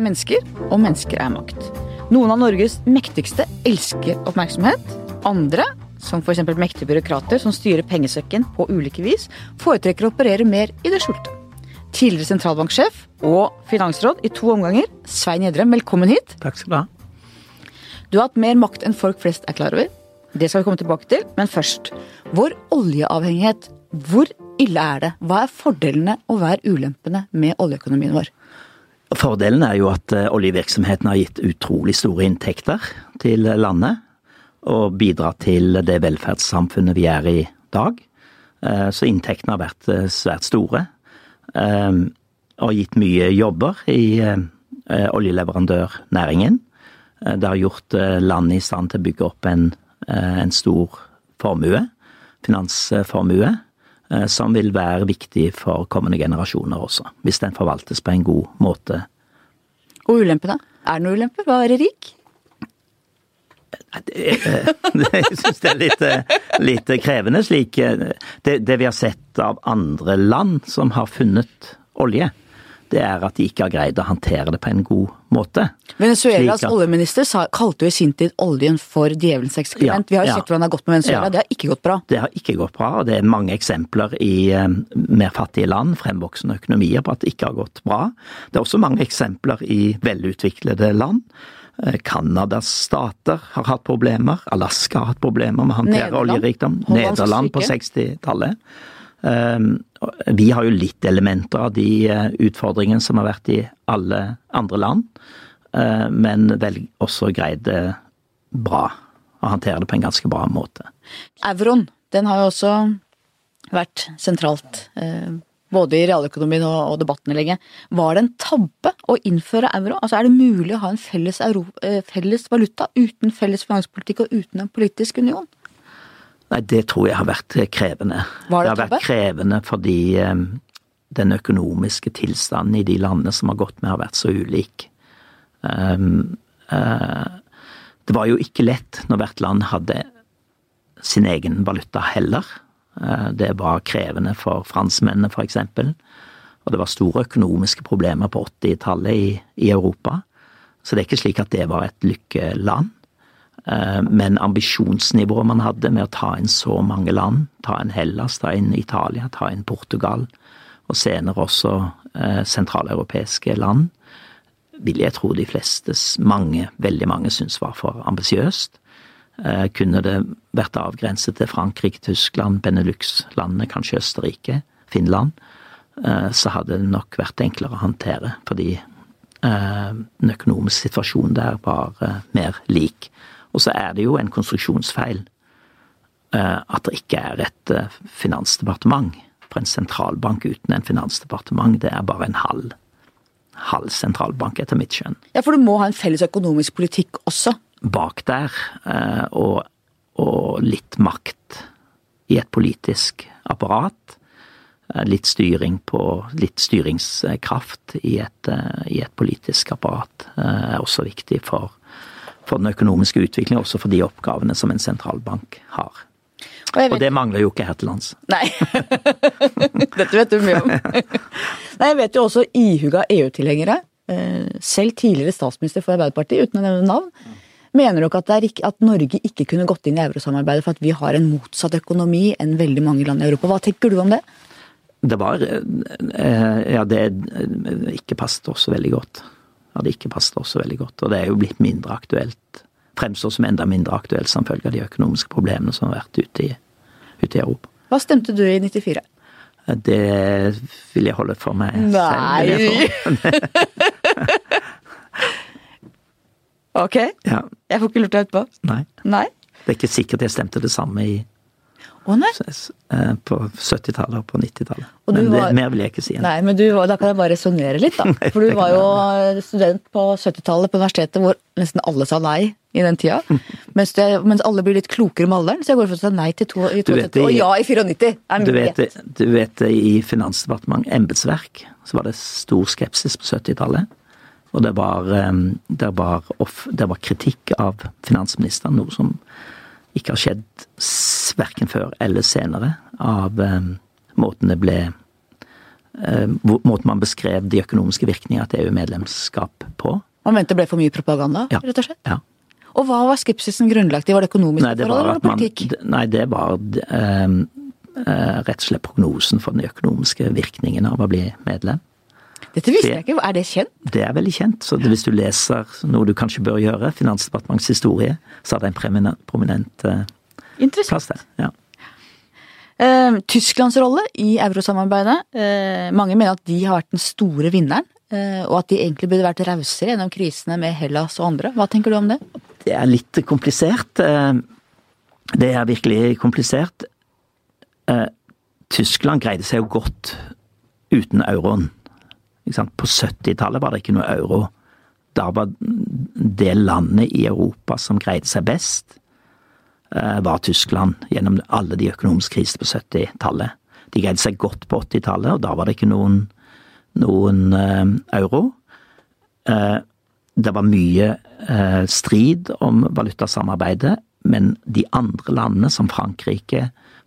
er mennesker, og mennesker er makt. Noen av Norges mektigste elsker oppmerksomhet. Andre, som f.eks. mektige byråkrater som styrer pengesekken på ulike vis, foretrekker å operere mer i det skjulte. Tidligere sentralbanksjef og finansråd i to omganger, Svein Gjedrem, velkommen hit. Takk skal du ha. Du har hatt mer makt enn folk flest er klar over. Det skal vi komme tilbake til, men først. Vår oljeavhengighet, hvor ille er det? Hva er fordelene og hva er ulempene med oljeøkonomien vår? Fordelen er jo at eh, oljevirksomheten har gitt utrolig store inntekter til landet. Og bidratt til det velferdssamfunnet vi er i dag. Eh, så inntektene har vært eh, svært store. Og gitt mye jobber i oljeleverandørnæringen. Det har gjort landet i stand til å bygge opp en, en stor formue, finansformue, som vil være viktig for kommende generasjoner også, hvis den forvaltes på en god måte. Og ulempene? Er det noen ulemper ved å være rik? Det, jeg syns det er litt, litt krevende, slik det, det vi har sett av andre land som har funnet olje det er at de ikke har greid å håndtere det på en god måte. Venezuelas at, oljeminister sa, kalte jo i sin tid oljen for djevelens eksperiment. Ja, Vi har jo ja, sett hvordan det har gått med Venezuela, ja, det har ikke gått bra. Det har ikke gått bra, og det er mange eksempler i um, mer fattige land, fremvoksende økonomier, på at det ikke har gått bra. Det er også mange eksempler i velutviklede land. Canadas eh, stater har hatt problemer, Alaska har hatt problemer med å håndtere oljerikdom. Nederland på 60-tallet. Ehm, vi har jo litt elementer av de eh, utfordringene som har vært i alle andre land, eh, men vel også greid det bra. Og håndtere det på en ganske bra måte. Euroen, den har jo også vært sentralt. Eh, både i realøkonomien og debattene lenge. Var det en tabbe å innføre euro? Altså Er det mulig å ha en felles, euro, felles valuta uten felles finanspolitikk og uten en politisk union? Nei, det tror jeg har vært krevende. Var det, det har vært krevende fordi um, den økonomiske tilstanden i de landene som har gått med, har vært så ulik. Um, uh, det var jo ikke lett når hvert land hadde sin egen valuta heller. Uh, det var krevende for franskmennene, eksempel. Og det var store økonomiske problemer på 80-tallet i, i Europa. Så det er ikke slik at det var et lykkeland. Eh, men ambisjonsnivået man hadde med å ta inn så mange land, ta inn Hellas, ta inn Italia, ta inn Portugal, og senere også eh, sentraleuropeiske land, vil jeg tro de fleste, mange, veldig mange, syns var for ambisiøst. Eh, kunne det vært avgrenset til Frankrike, Tyskland, Benelux-landene, kanskje Østerrike, Finland, så hadde det nok vært enklere å håndtere, fordi den økonomiske situasjonen der var mer lik. Og så er det jo en konstruksjonsfeil eh, at det ikke er et eh, finansdepartement. For en sentralbank uten en finansdepartement, det er bare en halv, halv sentralbank, etter mitt skjønn. Ja, for du må ha en felles økonomisk politikk også? Bak der, eh, og, og litt makt i et politisk apparat. Litt styring på Litt styringskraft i et, i et politisk apparat er også viktig for for den økonomiske utviklingen, også for de oppgavene som en sentralbank har. Og, og det mangler jo ikke her til lands. Nei. Dette vet du mye om. Nei, jeg vet jo også ihuga EU-tilhengere, eh, selv tidligere statsminister for Arbeiderpartiet, uten å nevne navn, mener nok at, ikke, at Norge ikke kunne gått inn i eurosamarbeidet for at vi har en motsatt økonomi enn veldig mange land i Europa. Hva tenker du om det? Det var eh, Ja, det ikke passet også veldig godt hadde ikke passet oss så veldig godt. Og det er jo blitt mindre aktuelt. Fremstår som enda mindre aktuelt som følge av de økonomiske problemene som har vært ute i, ute i Europa. Hva stemte du i 94? Det vil jeg holde for meg Nei. selv. ok. Ja. Jeg får ikke lurt deg etterpå? Nei. Nei. Det er ikke sikkert jeg stemte det samme i å nei? Eh, på 70-tallet og på 90-tallet. Men det, var, mer vil jeg ikke si. Nei, men du, Da kan jeg bare resonnere litt, da. For du var jo student på 70-tallet på universitetet hvor nesten alle sa nei i den tida. Mens, det, mens alle blir litt klokere med alderen, så jeg går for å si nei til to, i 72 og ja i 94. Du vet, du vet i Finansdepartementet, embetsverk, så var det stor skepsis på 70-tallet. Og det var, eh, det, var off, det var kritikk av finansministeren, noe som ikke har skjedd verken før eller senere, av um, måten det ble måten man beskrev de økonomiske virkningene av et EU-medlemskap på. Man mente det ble for mye propaganda, Ja. rett og slett? Ja. Og hva var skepsisen grunnlagt i? Var det økonomiske Nei, det forhold eller politikk? man, nei, det var eh, rett og slett prognosen for den økonomiske virkningen av å bli medlem. Dette visste det- jeg ikke. Er det kjent? Det er veldig kjent, så hvis du leser noe du kanskje bør gjøre, Finansdepartementets historie, så er det en prominent, prominent eh, plass der. Ja. Eh, Tysklands rolle i eurosamarbeidet. Eh, mange mener at de har vært den store vinneren, og at de egentlig burde vært rausere gjennom krisene med Hellas og andre. Hva tenker du om det? Det er litt komplisert. Det er virkelig komplisert. Tyskland greide seg jo godt uten euroen. På 70-tallet var det ikke noe euro. Da var det landet i Europa som greide seg best, eh, var Tyskland gjennom alle de økonomiske krisene på 70-tallet. De greide seg godt på 80-tallet, og da var det ikke noen, noen eh, euro. Eh, det var mye strid om valutasamarbeidet, men de andre landene, som Frankrike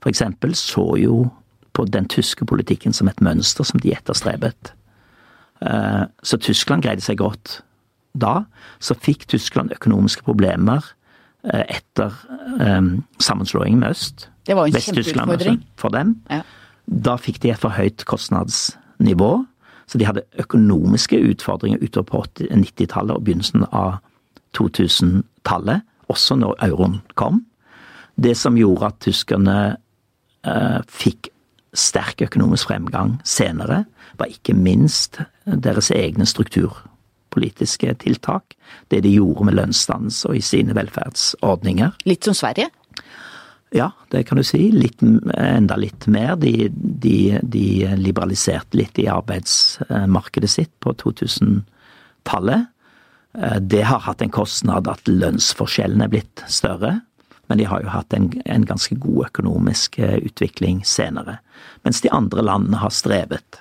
eksempel, så jo på den tyske politikken som et mønster som de etterstrebet. Eh, så Tyskland greide seg godt da. Så fikk Tyskland økonomiske problemer eh, etter eh, sammenslåingen med øst. Det var en kjempeutfordring. for dem. Ja. Da fikk de et for høyt kostnadsnivå, så de hadde økonomiske utfordringer utover på 90-tallet og begynnelsen av 2000-tallet, også når euroen kom. Det som gjorde at tyskerne eh, fikk sterk økonomisk fremgang senere, var ikke minst deres egne strukturpolitiske tiltak. Det de gjorde med lønnsdannelse og i sine velferdsordninger. Litt som Sverige? Ja, det kan du si. Litt, enda litt mer. De, de, de liberaliserte litt i arbeidsmarkedet sitt på 2000-tallet. Eh, Det har hatt en kostnad at lønnsforskjellene er blitt større. Men de har jo hatt en, en ganske god økonomisk eh, utvikling senere. Mens de andre landene har strevet.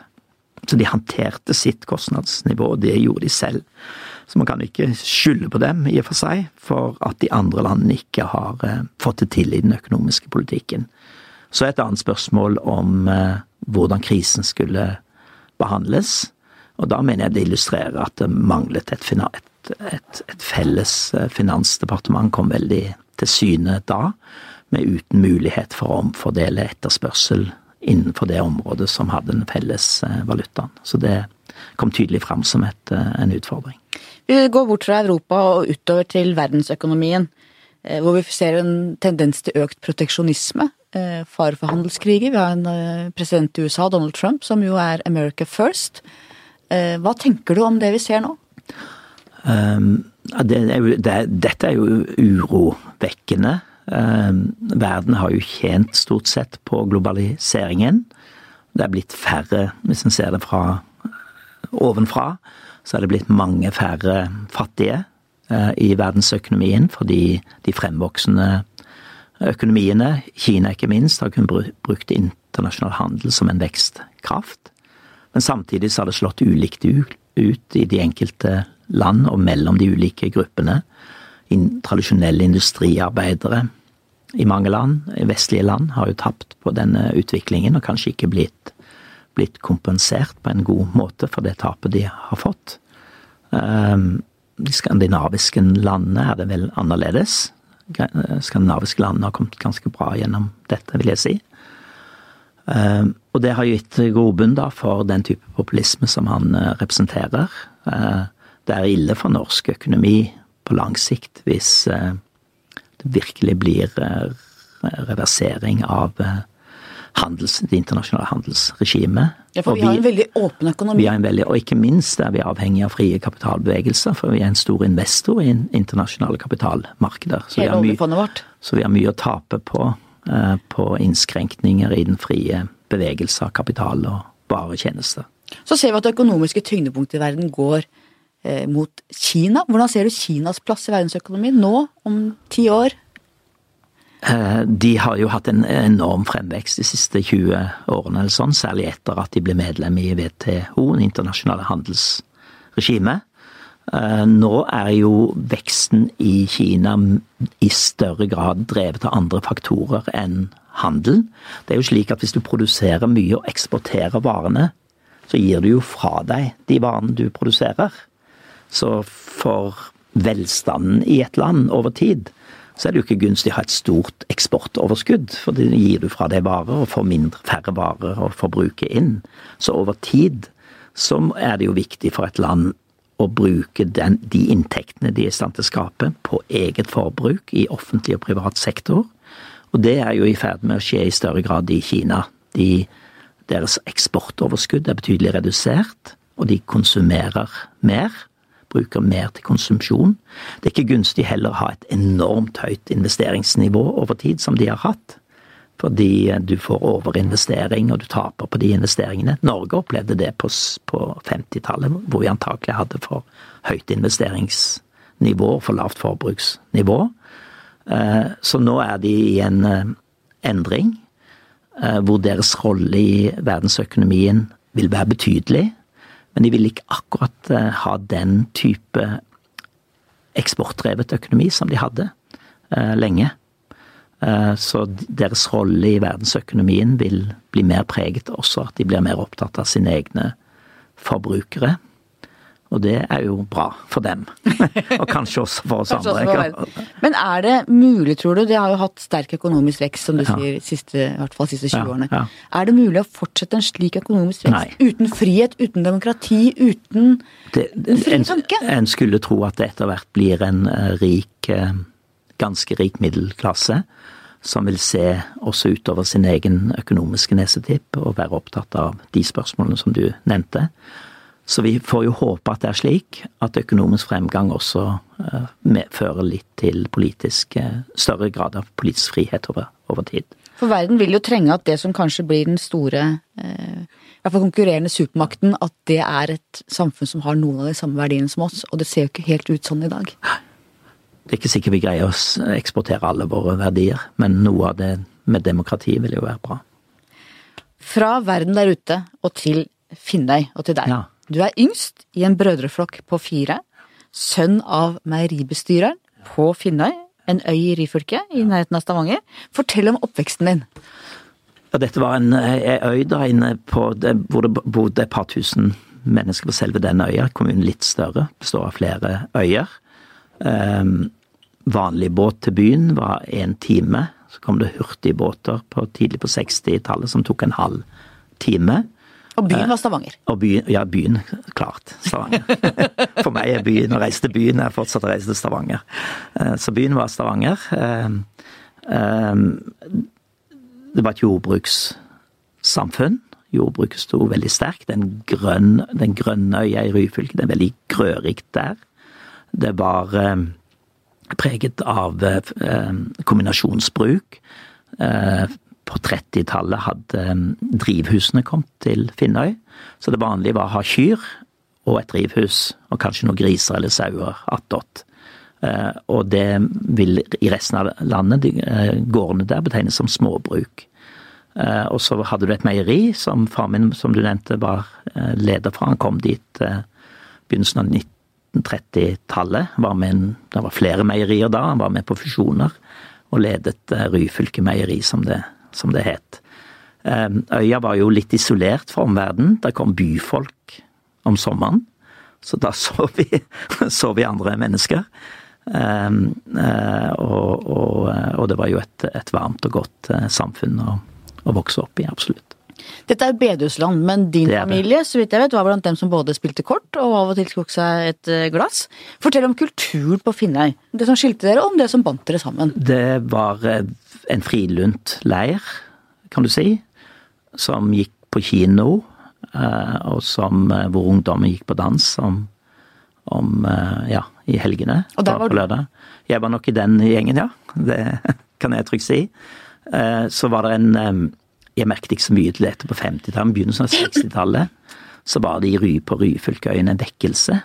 Så de håndterte sitt kostnadsnivå, det gjorde de selv. Så man kan ikke skylde på dem, i og for seg, for at de andre landene ikke har eh, fått det til i den økonomiske politikken. Så et annet spørsmål om eh, hvordan krisen skulle behandles. Og da mener jeg det illustrerer at det manglet et, et, et, et felles eh, finansdepartement, kom veldig til syne da, med uten mulighet for å omfordele etterspørsel innenfor det området som hadde den felles eh, valutaen. Så det kom tydelig fram som et, eh, en utfordring. Vi går bort fra Europa og utover til verdensøkonomien, eh, hvor vi ser en tendens til økt proteksjonisme. Fare for handelskriger. Vi har en president i USA, Donald Trump, som jo er America first. Hva tenker du om det vi ser nå? Um, det er jo, det, dette er jo urovekkende. Um, verden har jo tjent stort sett på globaliseringen. Det er blitt færre, hvis en ser det fra ovenfra, så er det blitt mange færre fattige eh, i verdensøkonomien fordi de fremvoksende økonomiene, Kina ikke minst, har kun brukt internasjonal handel som en vekstkraft. Men samtidig så har det slått ulikt ut i de enkelte land og mellom de ulike gruppene. In, tradisjonelle industriarbeidere i mange land, i vestlige land, har jo tapt på denne utviklingen og kanskje ikke blitt, blitt kompensert på en god måte for det tapet de har fått. Um, de skandinaviske landene er det vel annerledes. Skandinaviske landene har kommet ganske bra gjennom dette, vil jeg si. Um, og det har gitt grobunn for den type populisme som han uh, representerer. Uh, det er ille for norsk økonomi på lang sikt hvis uh, det virkelig blir uh, reversering av uh, handels, det internasjonale handelsregimet. Ja, for vi, vi har en veldig åpen økonomi. vi har en veldig, og ikke minst er vi avhengig av frie kapitalbevegelser, for vi er en stor investor i internasjonale kapitalmarkeder. Så vi har mye, vårt. så vi har mye å tape på, eh, på innskrenkninger i den frie bevegelse av kapital og varetjenester. tjenester. Så ser vi at det økonomiske tyngdepunktet i verden går eh, mot Kina. Hvordan ser du Kinas plass i verdensøkonomien nå, om ti år? Eh, De har jo hatt en enorm fremvekst de siste 20 årene, eller sånn, særlig etter at de ble medlem i WTO, det internasjonale handelsregimet. Eh, Nå er jo veksten i Kina i større grad drevet av andre faktorer enn handel. Det er jo slik at hvis du produserer mye og eksporterer varene, så gir du jo fra deg de varene du produserer. Så for velstanden i et land over tid, så er det jo ikke gunstig å ha et stort eksportoverskudd. For det gir du fra deg varer, og får mindre, færre varer å forbruke inn. Så over tid så er det jo viktig for et land å bruke den, de inntektene de er i stand til å skape, på eget forbruk i offentlig og privat sektor. Og det er jo i ferd med å skje i større grad i Kina. De, deres eksportoverskudd er betydelig redusert, og de konsumerer mer. Bruker mer til konsumsjon. Det er ikke gunstig heller å ha et enormt høyt investeringsnivå over tid, som de har hatt. Fordi du får overinvestering, og du taper på de investeringene. Norge opplevde det på, på 50-tallet, hvor vi antakelig hadde for høyt investeringsnivå, og for lavt forbruksnivå. Eh, så nå er de i en eh, endring, eh, hvor deres rolle i verdensøkonomien vil være betydelig. Men de vil ikke akkurat ha den type eksportdrevet økonomi som de hadde lenge. Eh, så deres rolle i verdensøkonomien vil bli mer preget også, at de blir mer opptatt av sine egne forbrukere. Og det er jo bra for dem. og kanskje også for oss andre. Ikke? Men er det mulig, tror du, det har jo hatt sterk økonomisk vekst, som du ja. sier, siste, i hvert fall de siste 20 ja, årene. Ja. Er det mulig å fortsette en slik økonomisk vekst? Nei. Uten frihet, uten demokrati, uten det, det, en fri tanke? En, en skulle tro at det etter hvert blir en uh, rik uh, ganske rik middelklasse som vil se også utover sin egen økonomiske nesetipp og være opptatt av de spørsmålene som du nevnte. Så vi får jo håpe at det er slik at økonomisk fremgang også fører medfører litt til politisk, uh, større grad av politisk frihet over, over, tid. For verden vil jo trenge at det som kanskje blir den store, uh, i hvert fall konkurrerende supermakten, at det er et samfunn som har noen av de samme verdiene som oss. Og det ser jo ikke helt ut sånn i dag det er ikke sikkert vi greier å eksportere alle våre verdier, men noe av det med demokrati vil jo være bra. Fra verden der ute og til Finnøy og til deg. Ja. Du er yngst i en brødreflokk på fire. Sønn av meieribestyreren på Finnøy, en øy i Ryfylke i nærheten av Stavanger. Fortell om oppveksten din. Ja, dette var en øy da inne på det, hvor det bodde et par tusen mennesker på selve den øya. Kommunen litt større, består av flere øyer. Um, vanlig båt til byen var én time. Så kom det hurtigbåter på, tidlig på 60-tallet som tok en halv time. Og byen var Stavanger? Og byen, ja, byen. Klart. Stavanger. For meg er byen, å reise til byen er fortsatt å reise til Stavanger. Eh, så byen var Stavanger. Ehm, det var et jordbrukssamfunn. Jordbruket sto veldig sterkt. Den, grønn, den grønne øya i Ryfylke, det er veldig grørikt der. Det var eh, preget av eh, kombinasjonsbruk. Eh, på 30-tallet hadde drivhusene kommet til Finnøy, så det vanlige var å ha kyr og et drivhus, og kanskje noen griser eller sauer attåt. Og det vil i resten av landet, gårdene der, betegnes som småbruk. Og så hadde du et meieri som far min, som du nevnte, var leder for. Han kom dit begynnelsen av 1930-tallet. Det var flere meierier da, han var med på fusjoner. Og ledet eh, Ryfylke meieri, som det, som det het. Øya var jo litt isolert fra omverdenen. Der kom byfolk om sommeren. Så da så vi, så vi andre mennesker. Um, uh, og, og, og, det var jo et, et varmt og godt uh, samfunn å, å, vokse opp i, absolutt. Dette er bedehusland, men din familie så vidt jeg vet, var blant dem som både spilte kort og av og til tok seg et eh, glass. Fortell om kulturen på Finnøy. Det som skilte dere, og om det som bandt dere sammen. Det var en en friluntleir, kan du si, som gikk på kino, eh, og som, hvor ungdommen gikk på dans om, om ja, i helgene. Og der var lørdag. Jeg var nok i den gjengen, ja. Det kan jeg trygt si. Så var det en jeg merket ikke så mye til dette på 50-tallet, begynnelsen av 60-tallet. Så var det i Ry på Ryfylkeøyene en vekkelse.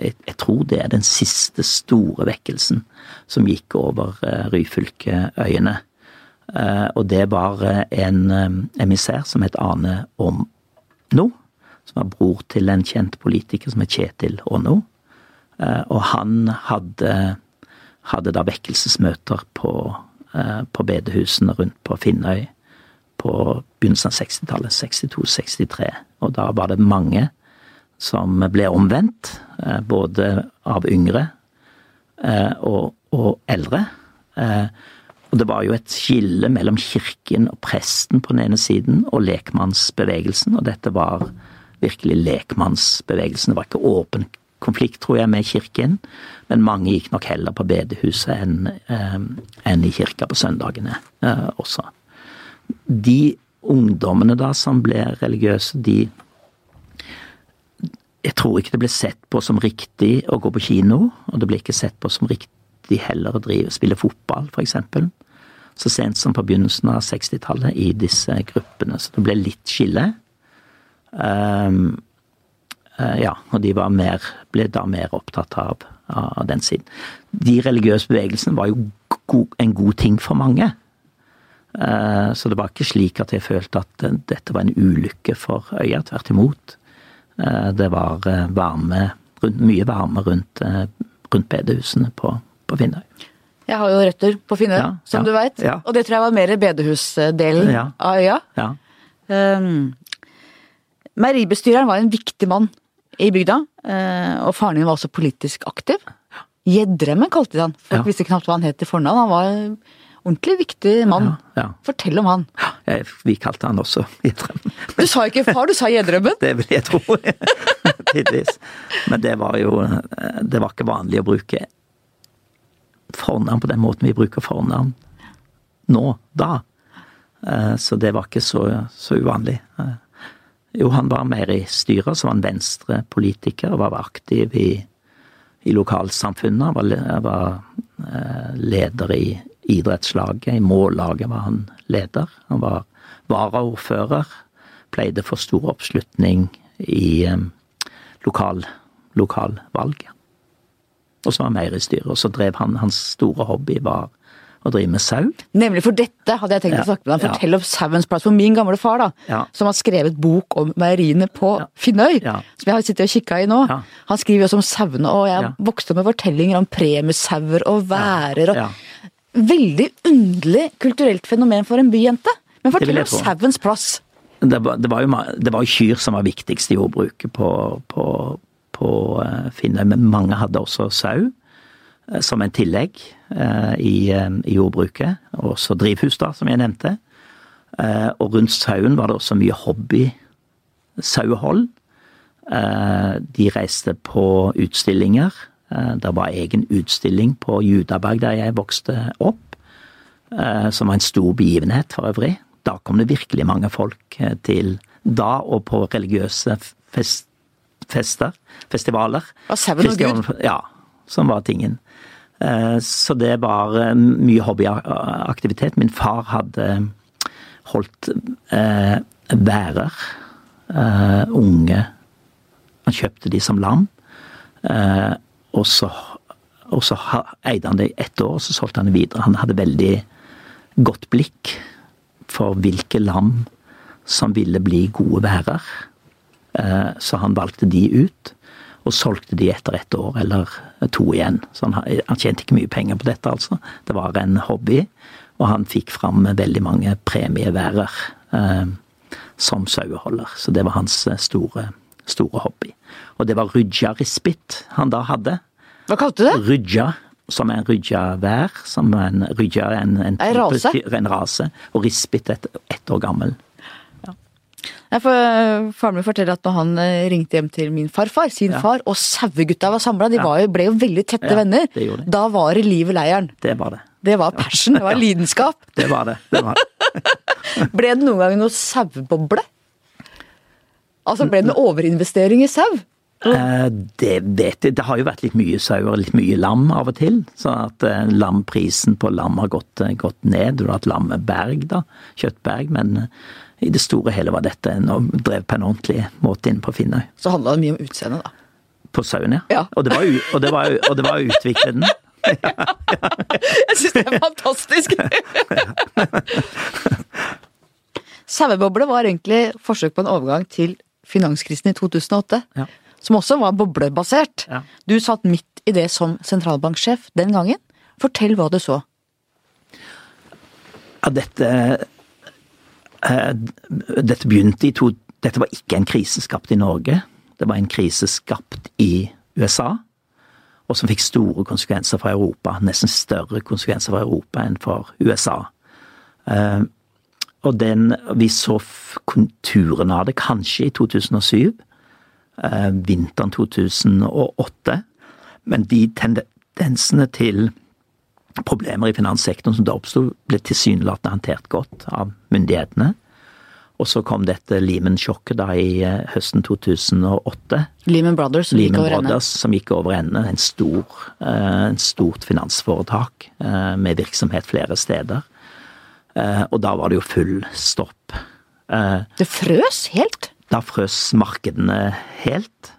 Jeg, jeg, tror det er den siste store vekkelsen som gikk over uh, Ryfylkeøyene. Uh, og det var uh, en um, emissær som het Ane Omno, som var bror til en kjent politiker som het Kjetil Åno. Uh, og han hadde, hadde da vekkelsesmøter på, på bedehusene rundt på Finnøy på begynnelsen av 60-tallet, 62-63. Og da var det mange som ble omvendt, eh, både av yngre eh, og, og eldre. Og det var jo et skille mellom kirken og presten på den ene siden, og lekmannsbevegelsen, og dette var virkelig lekmannsbevegelsen. Det var ikke åpen konflikt, tror jeg, med kirken, men mange gikk nok heller på bedehuset enn, eh, enn i kirka på søndagene eh, også. De ungdommene da som ble religiøse, de Jeg tror ikke det ble sett på som riktig å gå på kino, og det ble ikke sett på som riktig heller å drive, spille fotball, eksempel. Så sent som på begynnelsen av 60-tallet i disse gruppene. Så det ble litt skille. Um, ja, og de mer, ble da mer opptatt av, av, den siden. De religiøse bevegelsene var jo go en god ting for mange. Uh, så det var ikke slik at jeg følte at uh, dette var en ulykke for øya. Tvert imot. det var varme, mye varme rundt, rundt bedehusene på, på Finnøy. Jeg har jo røtter på Finnøy, ja, som ja, du veit. Ja. Og det tror jeg var mer bedehusdelen av øya. Um, Meieribestyreren var en viktig mann i bygda, eh, og faren din var også politisk aktiv. Gjedremmen kalte de han, folk visste knapt hva han het i fornavn. Han var ordentlig viktig mann. Ja, ja. Fortell om han. Ja, vi kalte han også Gjedremmen. Du sa ikke far, du sa Gjedremmen? Det vil jeg tro. Tidvis. Men det var jo Det var ikke vanlig å bruke fornavn på den måten vi bruker fornavn nå, da. Eh, så det var ikke så, så uvanlig. Eh, jo, han var mer i styret, så var han venstrepolitiker og var aktiv i, i lokalsamfunnet. Han var, var eh, leder i idrettslaget, i mållaget var han leder. Han var varaordfører. Pleide for stor oppslutning i um, lokal, lokalvalget. Og så var han mer i styret. Og så drev han Hans store hobby var å drive med sau. Nemlig for dette hadde jeg tenkt ja, å snakke med deg. Fortell ja. om sauens plass. For min gamle far, da, ja. som har skrevet bok om meieriene på Finnøy, som jeg har sittet og kikka i nå, han skriver også om sauene, og jeg vokste opp med fortellinger om premiesauer og værer og Veldig underlig kulturelt fenomen for en byjente. Men fortell om sauens plass. Det var, det, var jo, det var, jo, kyr som var viktigst i jordbruket på, på, på eh, Finnøy, men mange hadde også sau. Eh, som en tillegg eh, i, i jordbruket. Og også drivhus, da, som jeg nevnte. Og rundt sauen var det også mye hobby-sauehold. De reiste på utstillinger. Det var egen utstilling på Judaberg der jeg vokste opp, som var en stor begivenhet for øvrig. Da kom det virkelig mange folk til da, og på religiøse fest, fester, festivaler. Og sauen og Gud? Ja, som var tingen. Eh, så det var eh, mye hobbyaktivitet. Min far hadde holdt eh, værer. Unge. Han kjøpte de som lam. Og så, og så eide han det i ett år, så solgte han det videre. Han hadde veldig godt blikk for hvilke lam som ville bli gode værer. Så han valgte de ut og solgte de etter ett år eller to igjen. Så han, han, tjente ikke mye penger på dette, altså. Det var en hobby, og han fikk fram veldig mange premieværer eh, som saueholder. Så det var hans eh, store, store hobby. Og det var rydja rispit han da hadde. Hva kalte du det? Rydja. Som er en rydja-vær. Som en rydja en, en, en, rase. en rase. Og rispit ett et år gammel. For, eh, faren min forteller at når han eh, ringte hjem til min farfar, sin ja. far, og sauegutta var samla, de var ble jo veldig tette ja, venner. Da var det liv i leiren. Det var det. Det var passion, det var lidenskap. Det var det. det, var det. ble det noen gang noe saueboble? Altså ble det en overinvestering i sau? Eh, det vet jeg. Det har jo vært litt mye sau og litt mye lam av og til. Så at eh, lamprisen på lam har gått, gått ned. Du har hatt lammeberg, da. Kjøttberg. Men i det store hele var dette en drev på en ordentlig måte inn på Finnøy. Så handla det mye om utseendet, da? På sauen, ja. ja. Og, det var, og, det var, og det var å utvikle den. Ja, ja, Jeg syns det er fantastisk! Saueboble var egentlig forsøk på en overgang til finanskrisen i 2008. Ja. Som også var boblebasert. Ja. Du satt midt i det som sentralbanksjef den gangen. Fortell hva du så. Ja, dette Eh, dette begynte i to Dette var ikke en krise skapt i Norge. Det var en krise skapt i USA, og som fikk store konsekvenser for Europa. Nesten større konsekvenser for Europa enn for USA. Og den Vi så konturene av det kanskje i 2007. Eh, vinteren 2008. Men de tendensene til problemer i finanssektoren som da oppsto, ble tilsynelatende håndtert godt av myndighetene. Og så kom dette Lehman-sjokket da i eh, høsten 2008. Lehman Brothers som Lehman gikk over ende. Brothers som gikk over ende. En stor, eh, en stort finansforetak med virksomhet flere steder. Og da var det jo full stopp. Det frøs helt? Da frøs markedene helt.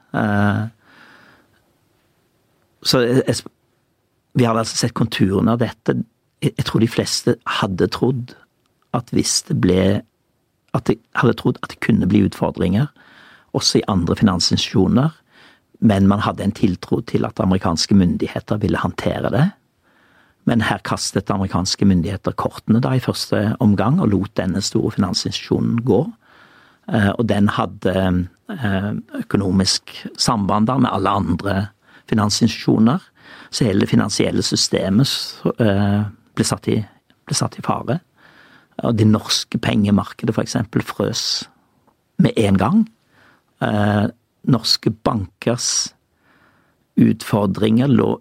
Så jeg, vi hadde altså sett konturene av dette. Jeg tror de fleste hadde trodd at hvis det ble at de hadde trodd at det kunne bli utfordringer, også i andre finansinstitusjoner, men man hadde en tiltro til at amerikanske myndigheter ville håndtere det. Men her kastet amerikanske myndigheter kortene da i første omgang, og lot denne store finansinstitusjonen gå. Eh, og den hadde eh, økonomisk samband da med alle andre finansinstitusjoner. Så hele det finansielle systemet eh, ble satt i, ble satt i fare. Og det norske pengemarkedet f.eks. frøs med en gang. Norske bankers utfordringer lå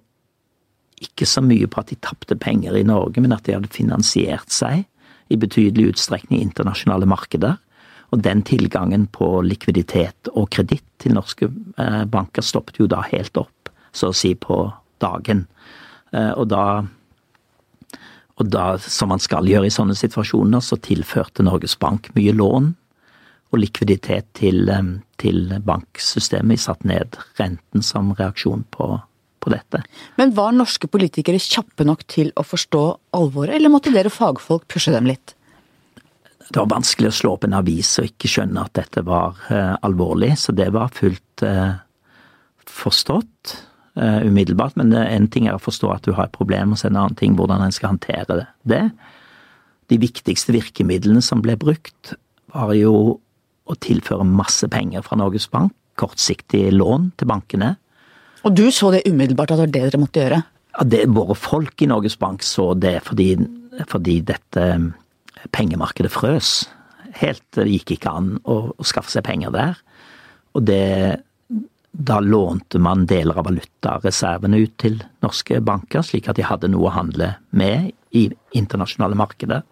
ikke så mye på at de tapte penger i Norge, men at de hadde finansiert seg i betydelig utstrekning i internasjonale markeder. Og den tilgangen på likviditet og kreditt til norske eh, banker stoppet jo da helt opp, så å si på dagen. Eh, og da og da, som man skal gjøre i sånne situasjoner, så tilførte Norges Bank mye lån og likviditet til, til banksystemet. Vi satte ned renten som reaksjon på, på dette. Men var norske politikere kjappe nok til å forstå alvoret, eller måtte dere fagfolk pushe dem litt? Det var vanskelig å slå opp en avis og ikke skjønne at dette var uh, alvorlig, så det var fullt uh, forstått uh, umiddelbart. Men en ting er å forstå at du har et problem, og så en annen ting hvordan en skal håndtere det. De viktigste virkemidlene som ble brukt, var jo å tilføre masse penger fra Norges Bank. Kortsiktig lån til bankene. Og du så det umiddelbart at det var det dere måtte gjøre? Ja, det, Våre folk i Norges Bank så det fordi, fordi dette pengemarkedet frøs. Helt, Det gikk ikke an å, å skaffe seg penger der. Og det da lånte man deler av valutareservene ut til norske banker, slik at de hadde noe å handle med i internasjonale markeder.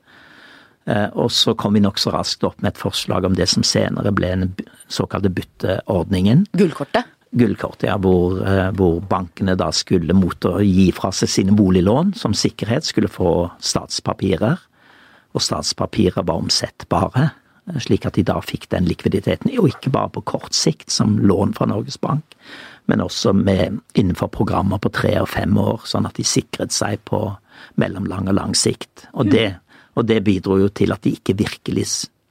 Eh, og så kom vi nokså raskt opp med et forslag om det som senere ble den såkalte bytteordningen. Gullkortet? Gullkortet, ja. Hvor, eh, hvor, bankene da skulle mot å gi fra seg sine boliglån som sikkerhet, skulle få statspapirer. Og statspapirer var omsettbare slik at de da fikk den likviditeten. Og ikke bare på kort sikt, som lån fra Norges Bank, men også med, innenfor programmer på tre og fem år, sånn at de sikret seg på mellomlang og lang sikt. Og det, og det bidro jo til at de ikke virkelig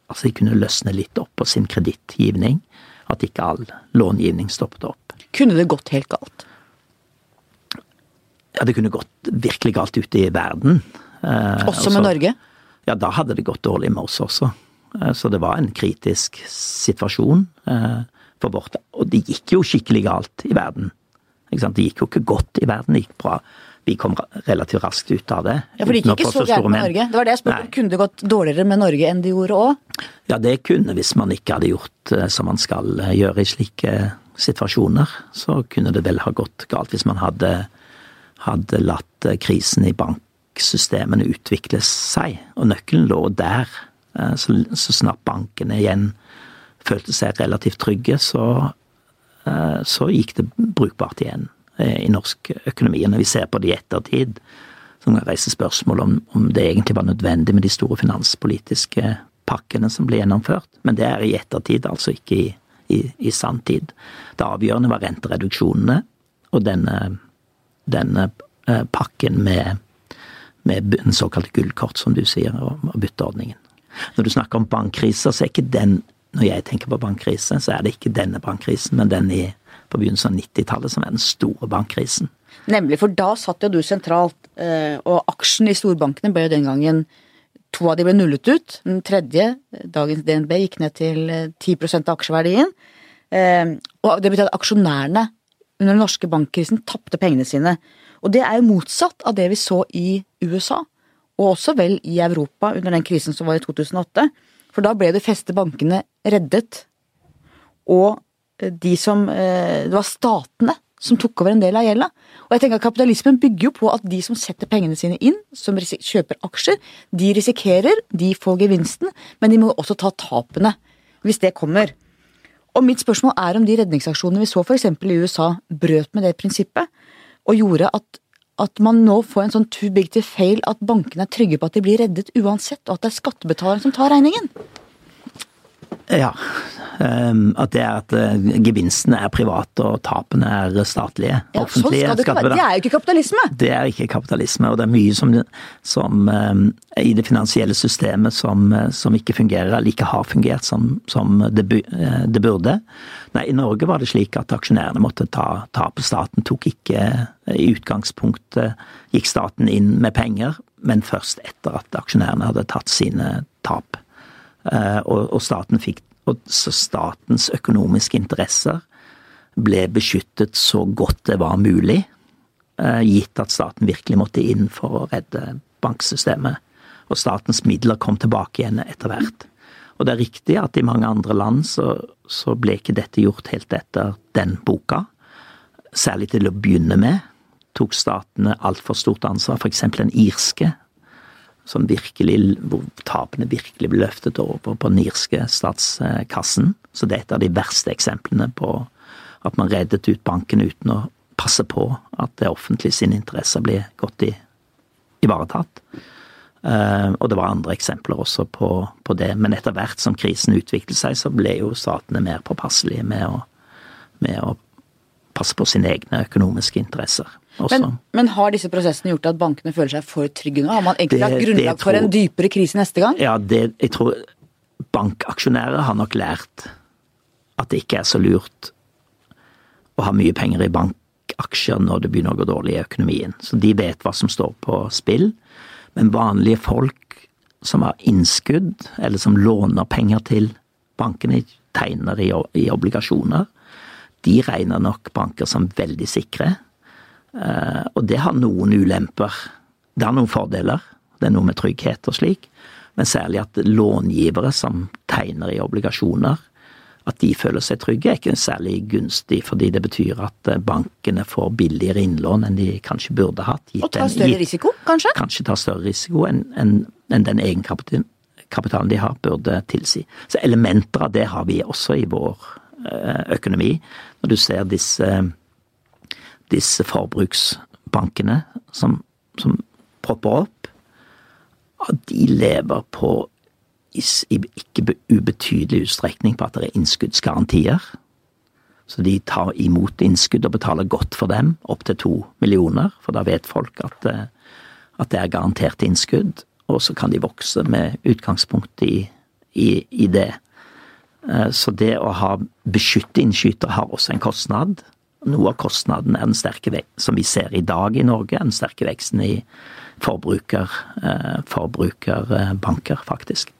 Altså de kunne løsne litt opp på sin kredittgivning. At ikke all långivning stoppet opp. Kunne det gått helt galt? Ja, det kunne gått virkelig galt ute i verden. Eh, også med Norge? Ja, da hadde det gått dårlig med oss også. Eh, så det var en kritisk situasjon eh, for vårt Og det gikk jo skikkelig galt i verden. Det gikk jo ikke godt i verden, det gikk bra. Vi kom relativt raskt ut av det. Ja, For det gikk ikke så gærent med Norge? Det var det jeg spurte om. Kunne det gått dårligere med Norge enn det gjorde òg? Ja, det kunne hvis man ikke hadde gjort eh, som man skal gjøre i slike situasjoner. Så kunne det vel ha gått galt hvis man hadde, hadde latt krisen i banksystemene utvikle seg. Og nøkkelen lå der Eh, så, så snart bankene igjen følte seg relativt trygge, så, eh, så gikk det brukbart igjen eh, i norsk økonomi. Og når vi ser på det i ettertid, så reiser reise spørsmål om, om det egentlig var nødvendig med de store finanspolitiske pakkene som ble gjennomført. Men det er i ettertid, altså ikke i, i, i sanntid. Det avgjørende var rentereduksjonene og denne, denne pakken med, med den såkalte gullkort, som du sier, og bytteordningen. Når du snakker om bankkriser, så er ikke den Når jeg tenker på bankkrise, så er det ikke denne bankkrisen, men den i, på begynnelsen av 90-tallet som er den store bankkrisen. Nemlig, for da satt jo du sentralt, eh, og aksjen i storbankene ble jo den gangen To av de ble nullet ut. Den tredje, dagens DNB, gikk ned til 10 av aksjeverdien. Og det betyr at aksjonærene under den norske bankkrisen tapte pengene sine. Og det er jo motsatt av det vi så i USA, og også vel i Europa under den krisen som var i 2008. For da ble de fleste bankene reddet. Og de som Det var statene som tok over en del av gjelda. Og jeg tenker at Kapitalismen bygger jo på at de som setter pengene sine inn, som kjøper aksjer, de risikerer, de får gevinsten, men de må også ta tapene hvis det kommer. Og mitt spørsmål er om de redningsaksjonene vi så f.eks. i USA, brøt med det prinsippet, og gjorde at, at man nå får en sånn too big to fail at bankene er trygge på at de blir reddet uansett, og at det er skattebetaleren som tar regningen. Ja. Um, at det er at uh, gevinstene er private og tapene er statlige. Ja. Sånn skal det, være. det, er jo ikke kapitalisme! Det er ikke kapitalisme, og det er mye som, som um, i det finansielle systemet som, uh, som, ikke fungerer, eller ikke har fungert som, som det, uh, det, burde. Nei, I Norge var det slik at aksjonærene måtte ta tapet. Staten tok ikke I utgangspunktet gikk staten inn med penger, men først etter at aksjonærene hadde tatt sine tap. Og, og staten fikk og statens økonomiske interesser ble beskyttet så godt det var mulig, eh, gitt at staten virkelig måtte inn for å redde banksystemet. Og statens midler kom tilbake igjen etter hvert. Og det er riktig at i mange andre land så, så ble ikke dette gjort helt etter den boka. Særlig til å begynne med tok statene altfor stort ansvar. F.eks. den irske som virkelig, hvor tapene virkelig ble løftet over på den irske statskassen. Så det er et av de verste eksemplene på at man reddet ut banken uten å passe på at det offentlige sine interesser blir godt ivaretatt. Uh, og det var andre eksempler også på, på, det. Men etter hvert som krisen utviklet seg, så ble jo statene mer påpasselige med å, med å passe på sine egne økonomiske interesser. Men, men, har disse prosessene gjort at bankene føler seg for trygge nå? Har man egentlig lagt grunnlag for en dypere krise neste gang? Ja, det, jeg tror bankaksjonærer har nok lært at det ikke er så lurt å ha mye penger i bankaksjer når det begynner å gå dårlig i økonomien. Så de vet hva som står på spill. Men vanlige folk som har innskudd, eller som låner penger til bankene, tegner i, i obligasjoner, de regner nok banker som veldig sikre. Eh, og det har noen ulemper. Det har noen fordeler. Det er noe med trygghet og slik. Men særlig at långivere som tegner i obligasjoner, at de føler seg trygge, er ikke særlig gunstig, fordi det betyr at eh, bankene får billigere innlån enn de kanskje burde hatt. og tar større gitt, risiko, kanskje? Kanskje tar større risiko enn en, en den egenkapitalen de har, burde tilsi. Så elementer av det har vi også i vår eh, økonomi. Når du ser disse disse forbruksbankene som, som propper opp, de lever på i, ikke ubetydelig utstrekning på at det er innskuddsgarantier. Så de tar imot innskudd og betaler godt for dem, opptil to millioner, for da vet folk at, eh, at, det er garantert innskudd. Og så kan de vokse med utgangspunkt i, i, i det. Eh, så det å ha beskytte innskytere har også en kostnad. Noe av kostnaden er den sterke veksten som vi ser i dag i Norge, den sterke veksten i forbruker, eh, forbrukerbanker, faktisk.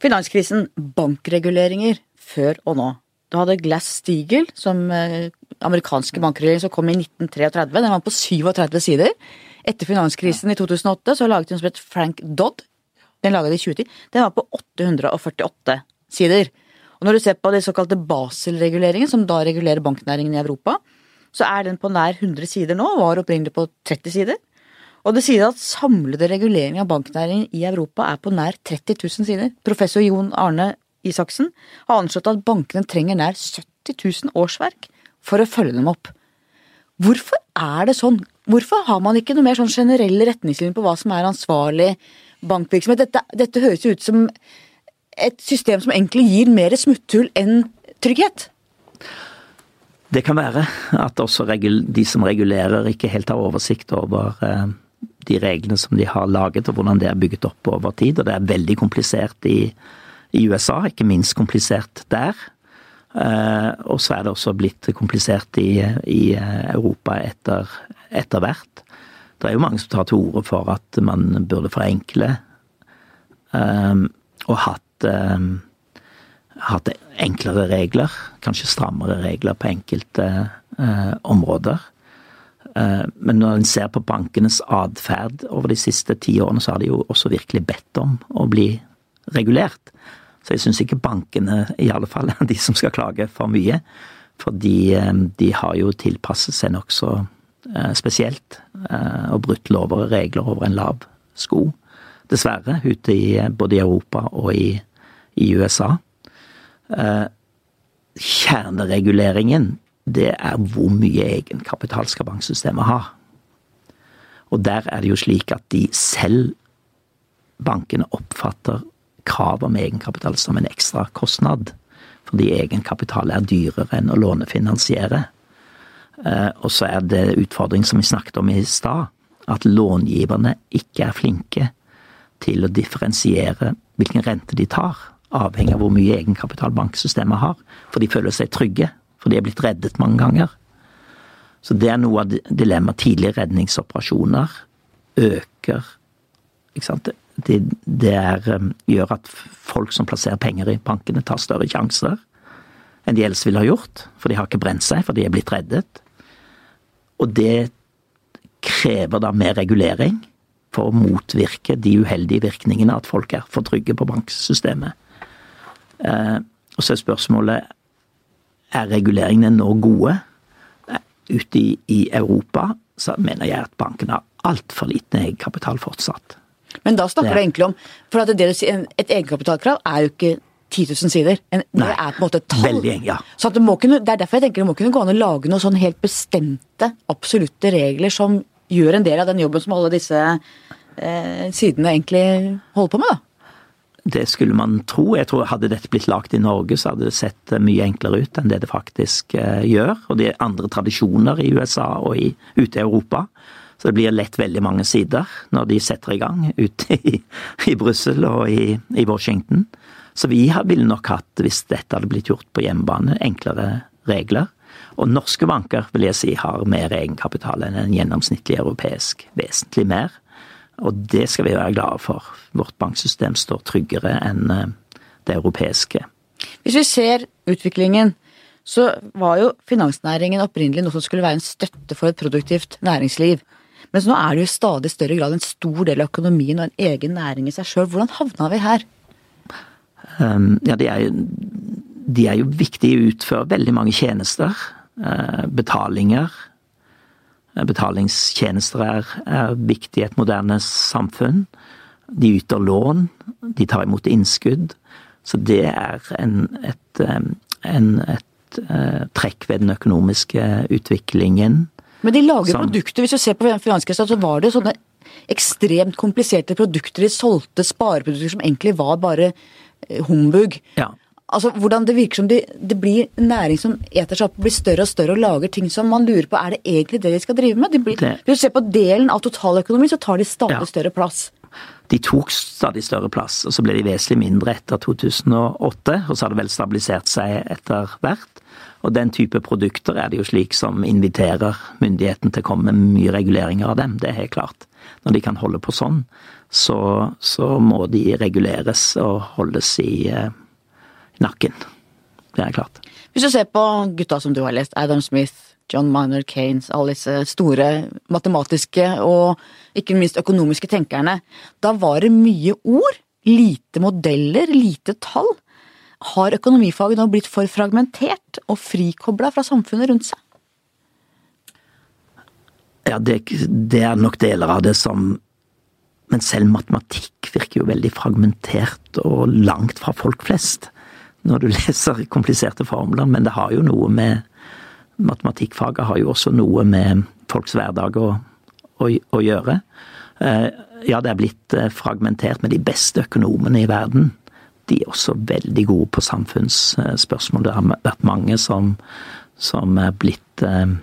Finanskrisen, bankreguleringer før og nå. Du hadde Glass-Steagall, som eh, amerikanske bankregulering som kom i 1933. Den var på 37 sider. Etter finanskrisen i 2008 så laget hun som het Frank Dodd. Den laget i 2010. Den var på 848 sider. Og når du ser på de såkalte Basel-reguleringene, som da regulerer banknæringen i Europa, så er den på nær 100 sider nå, var opprinnelig på 30 sider. Og det sier at samlede regulering av banknæringen i Europa er på nær 30 000 sider. Professor Jon Arne Isaksen har anslått at bankene trenger nær 70 000 årsverk for å følge dem opp. Hvorfor er det sånn? Hvorfor har man ikke noe mer sånn generelle retningslinjer på hva som er ansvarlig bankvirksomhet? Dette, dette høres ut som et system som egentlig gir mer smutthull enn trygghet? Det kan være at også de som regulerer ikke helt har oversikt over eh, de reglene som de har laget og hvordan det er bygget opp over tid. Og det er veldig komplisert i, i USA, ikke minst komplisert der. Eh, og så er det også blitt komplisert i, i Europa etter, etter hvert. Det er jo mange som tar til orde for at man burde forenkle og hatt, um, hatt enklere regler, kanskje strammere regler på enkelte uh, områder. Uh, men når en ser på bankenes atferd over de siste ti årene, så har de jo også virkelig bedt om å bli regulert. Så jeg syns ikke bankene, i alle fall, de som skal klage for mye. Fordi um, de har jo tilpasset seg nokså uh, spesielt, og brutt lover og regler over en lav sko dessverre, ute i både i Europa og i, i USA. Eh, kjernereguleringen, det er hvor mye egenkapital skal banksystemet ha. Og der er det jo slik at de selv, bankene, oppfatter krav om egenkapital som en ekstra kostnad. Fordi egenkapital er dyrere enn å lånefinansiere. Eh, og så er det utfordring som vi snakket om i stad, at långiverne ikke er flinke til å differensiere hvilken rente de tar, avhengig av hvor mye egenkapital banksystemet har. For de føler seg trygge, for de er blitt reddet mange ganger. Så det er noe av dilemmaet. Tidlige redningsoperasjoner øker ikke sant? Det, det er, um, gjør at folk som plasserer penger i bankene, tar større sjanser enn de ellers ville ha gjort. For de har ikke brent seg, for de er blitt reddet. Og det krever da mer regulering for å motvirke de uheldige virkningene at folk er for trygge på banksystemet. Eh, og så er spørsmålet er reguleringene nå gode. Eh, ute i, i Europa så mener jeg at bankene har altfor liten egenkapital fortsatt. Men da snakker det. du egentlig om For det, et egenkapitalkrav er jo ikke 10 000 sider. En, det er på en måte et tall. Veldig, ja. Så det, kunne, det, er derfor jeg tenker det må kunne gå an å lage noen sånn helt bestemte, absolutte regler som gjør en del av den jobben som alle disse eh, sidene egentlig holder på med, da. Det skulle man tro. Jeg tror Hadde dette blitt lagt i Norge, så hadde det sett eh, mye enklere ut enn det det faktisk eh, gjør. Og det er andre tradisjoner i USA og i, ute i Europa. Så det blir lett veldig mange sider når de setter i gang ute i, i Brussel og i, i, Washington. Så vi ville nok hatt, hvis dette hadde blitt gjort på hjemmebane, enklere regler. Og norske banker vil jeg si har mer egenkapital enn en gjennomsnittlig europeisk. Vesentlig mer. Og det skal vi være glade for. Vårt banksystem står tryggere enn eh, det europeiske. Hvis vi ser utviklingen, så var jo finansnæringen opprinnelig noe som skulle være en støtte for et produktivt næringsliv. Mens nå er det jo i stadig større grad en stor del av økonomien og en egen næring i seg sjøl. Hvordan havna vi her? Um, ja, de er, de er jo viktige å utføre veldig mange tjenester. Uh, betalinger, Eh, betalingstjenester er, er viktig i et moderne samfunn. De yter lån, de tar imot innskudd. Så det er en, et, eh, en, et, uh, trekk ved den økonomiske utviklingen. Men de lager som, produkter. Hvis du ser på finanskrisa, så var det sånne ekstremt kompliserte produkter. De solgte spareprodukter som egentlig var bare humbug. Ja. Altså, hvordan Det virker som det, det blir næring som eter seg opp blir større og større og lager ting som man lurer på er det egentlig det de skal drive med. De blir, hvis du ser på delen av totaløkonomien, så tar de stadig ja. større plass. De tok stadig større plass, og så ble de vesentlig mindre etter 2008. Og så har det vel stabilisert seg etter hvert. Og den type produkter er det jo slik som inviterer myndigheten til å komme med mye reguleringer av dem. Det er helt klart. Når de kan holde på sånn, så, så må de reguleres og holdes i eh, nakken. Det er klart. Hvis du ser på gutta som du har lest, Adam Smith, John Minor Kanes, alle disse store matematiske og ikke minst økonomiske tenkerne, da var det mye ord, lite modeller, lite tall. Har økonomifaget nå blitt for fragmentert og frikobla fra samfunnet rundt seg? Ja, det, det, er nok deler av det som Men selv matematikk virker jo veldig fragmentert og langt fra folk flest når du leser kompliserte formler, men det har jo noe med Matematikkfaget har jo også noe med folks hverdag å, å, å gjøre. Eh, ja, det er blitt eh, fragmentert, med de beste økonomene i verden de er også veldig gode på samfunnsspørsmål. Det har vært mange som, som er blitt eh,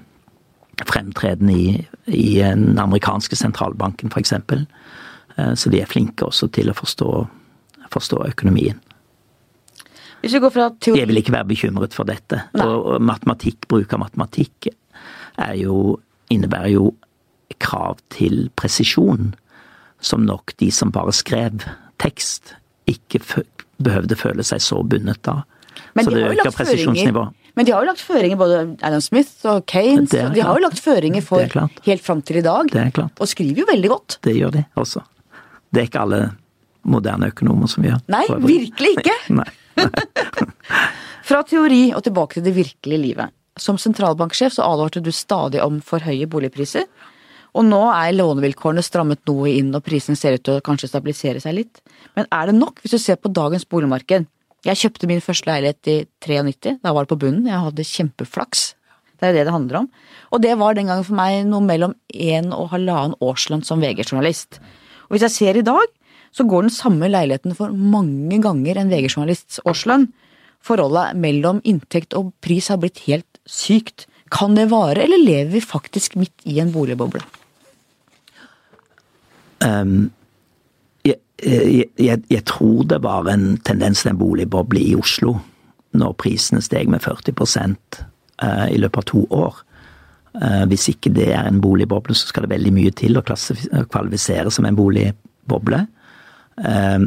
fremtredende i, i, den amerikanske sentralbanken, f.eks. Så de er flinke også til å forstå, forstå økonomien. Hvis vi går fra teori... Jeg vil ikke være bekymret for dette. Og, matematikk, bruk av matematikk er jo, innebærer jo krav til presisjon, som nok de som bare skrev tekst, ikke behøvde føle seg så bundet av. Men så de det øker presisjonsnivået. Men de har jo lagt føringer, både Adam Smith og og de har jo lagt føringer for helt fram til i dag. Og skriver jo veldig godt. Det gjør de også. Det er ikke alle moderne økonomer som gjør. Nei, virkelig ikke. Nei. Fra teori og tilbake til det virkelige livet. Som sentralbanksjef så advarte du stadig om for høye boligpriser. Og nå er lånevilkårene strammet noe inn og prisen ser ut til å kanskje stabilisere seg litt. Men er det nok hvis du ser på dagens boligmarked? Jeg kjøpte min første leilighet i 93, da var det på bunnen. Jeg hadde kjempeflaks. Det er det det handler om. Og det var den gangen for meg noe mellom en og halvannen årslønn som VG-journalist. Og hvis jeg ser i dag, så går den samme leiligheten for mange ganger en VG-journalists årslønn. Forholdet mellom inntekt og pris har blitt helt sykt. Kan det vare, eller lever vi faktisk midt i en boligboble? Um, jeg, jeg, jeg, tror det var en tendens til en boligboble i Oslo når prisene steg med 40 eh, i løpet av to år. Eh, Hvis ikke det er en boligboble, så skal det veldig mye til å kvalifisere som en boligboble. Eh,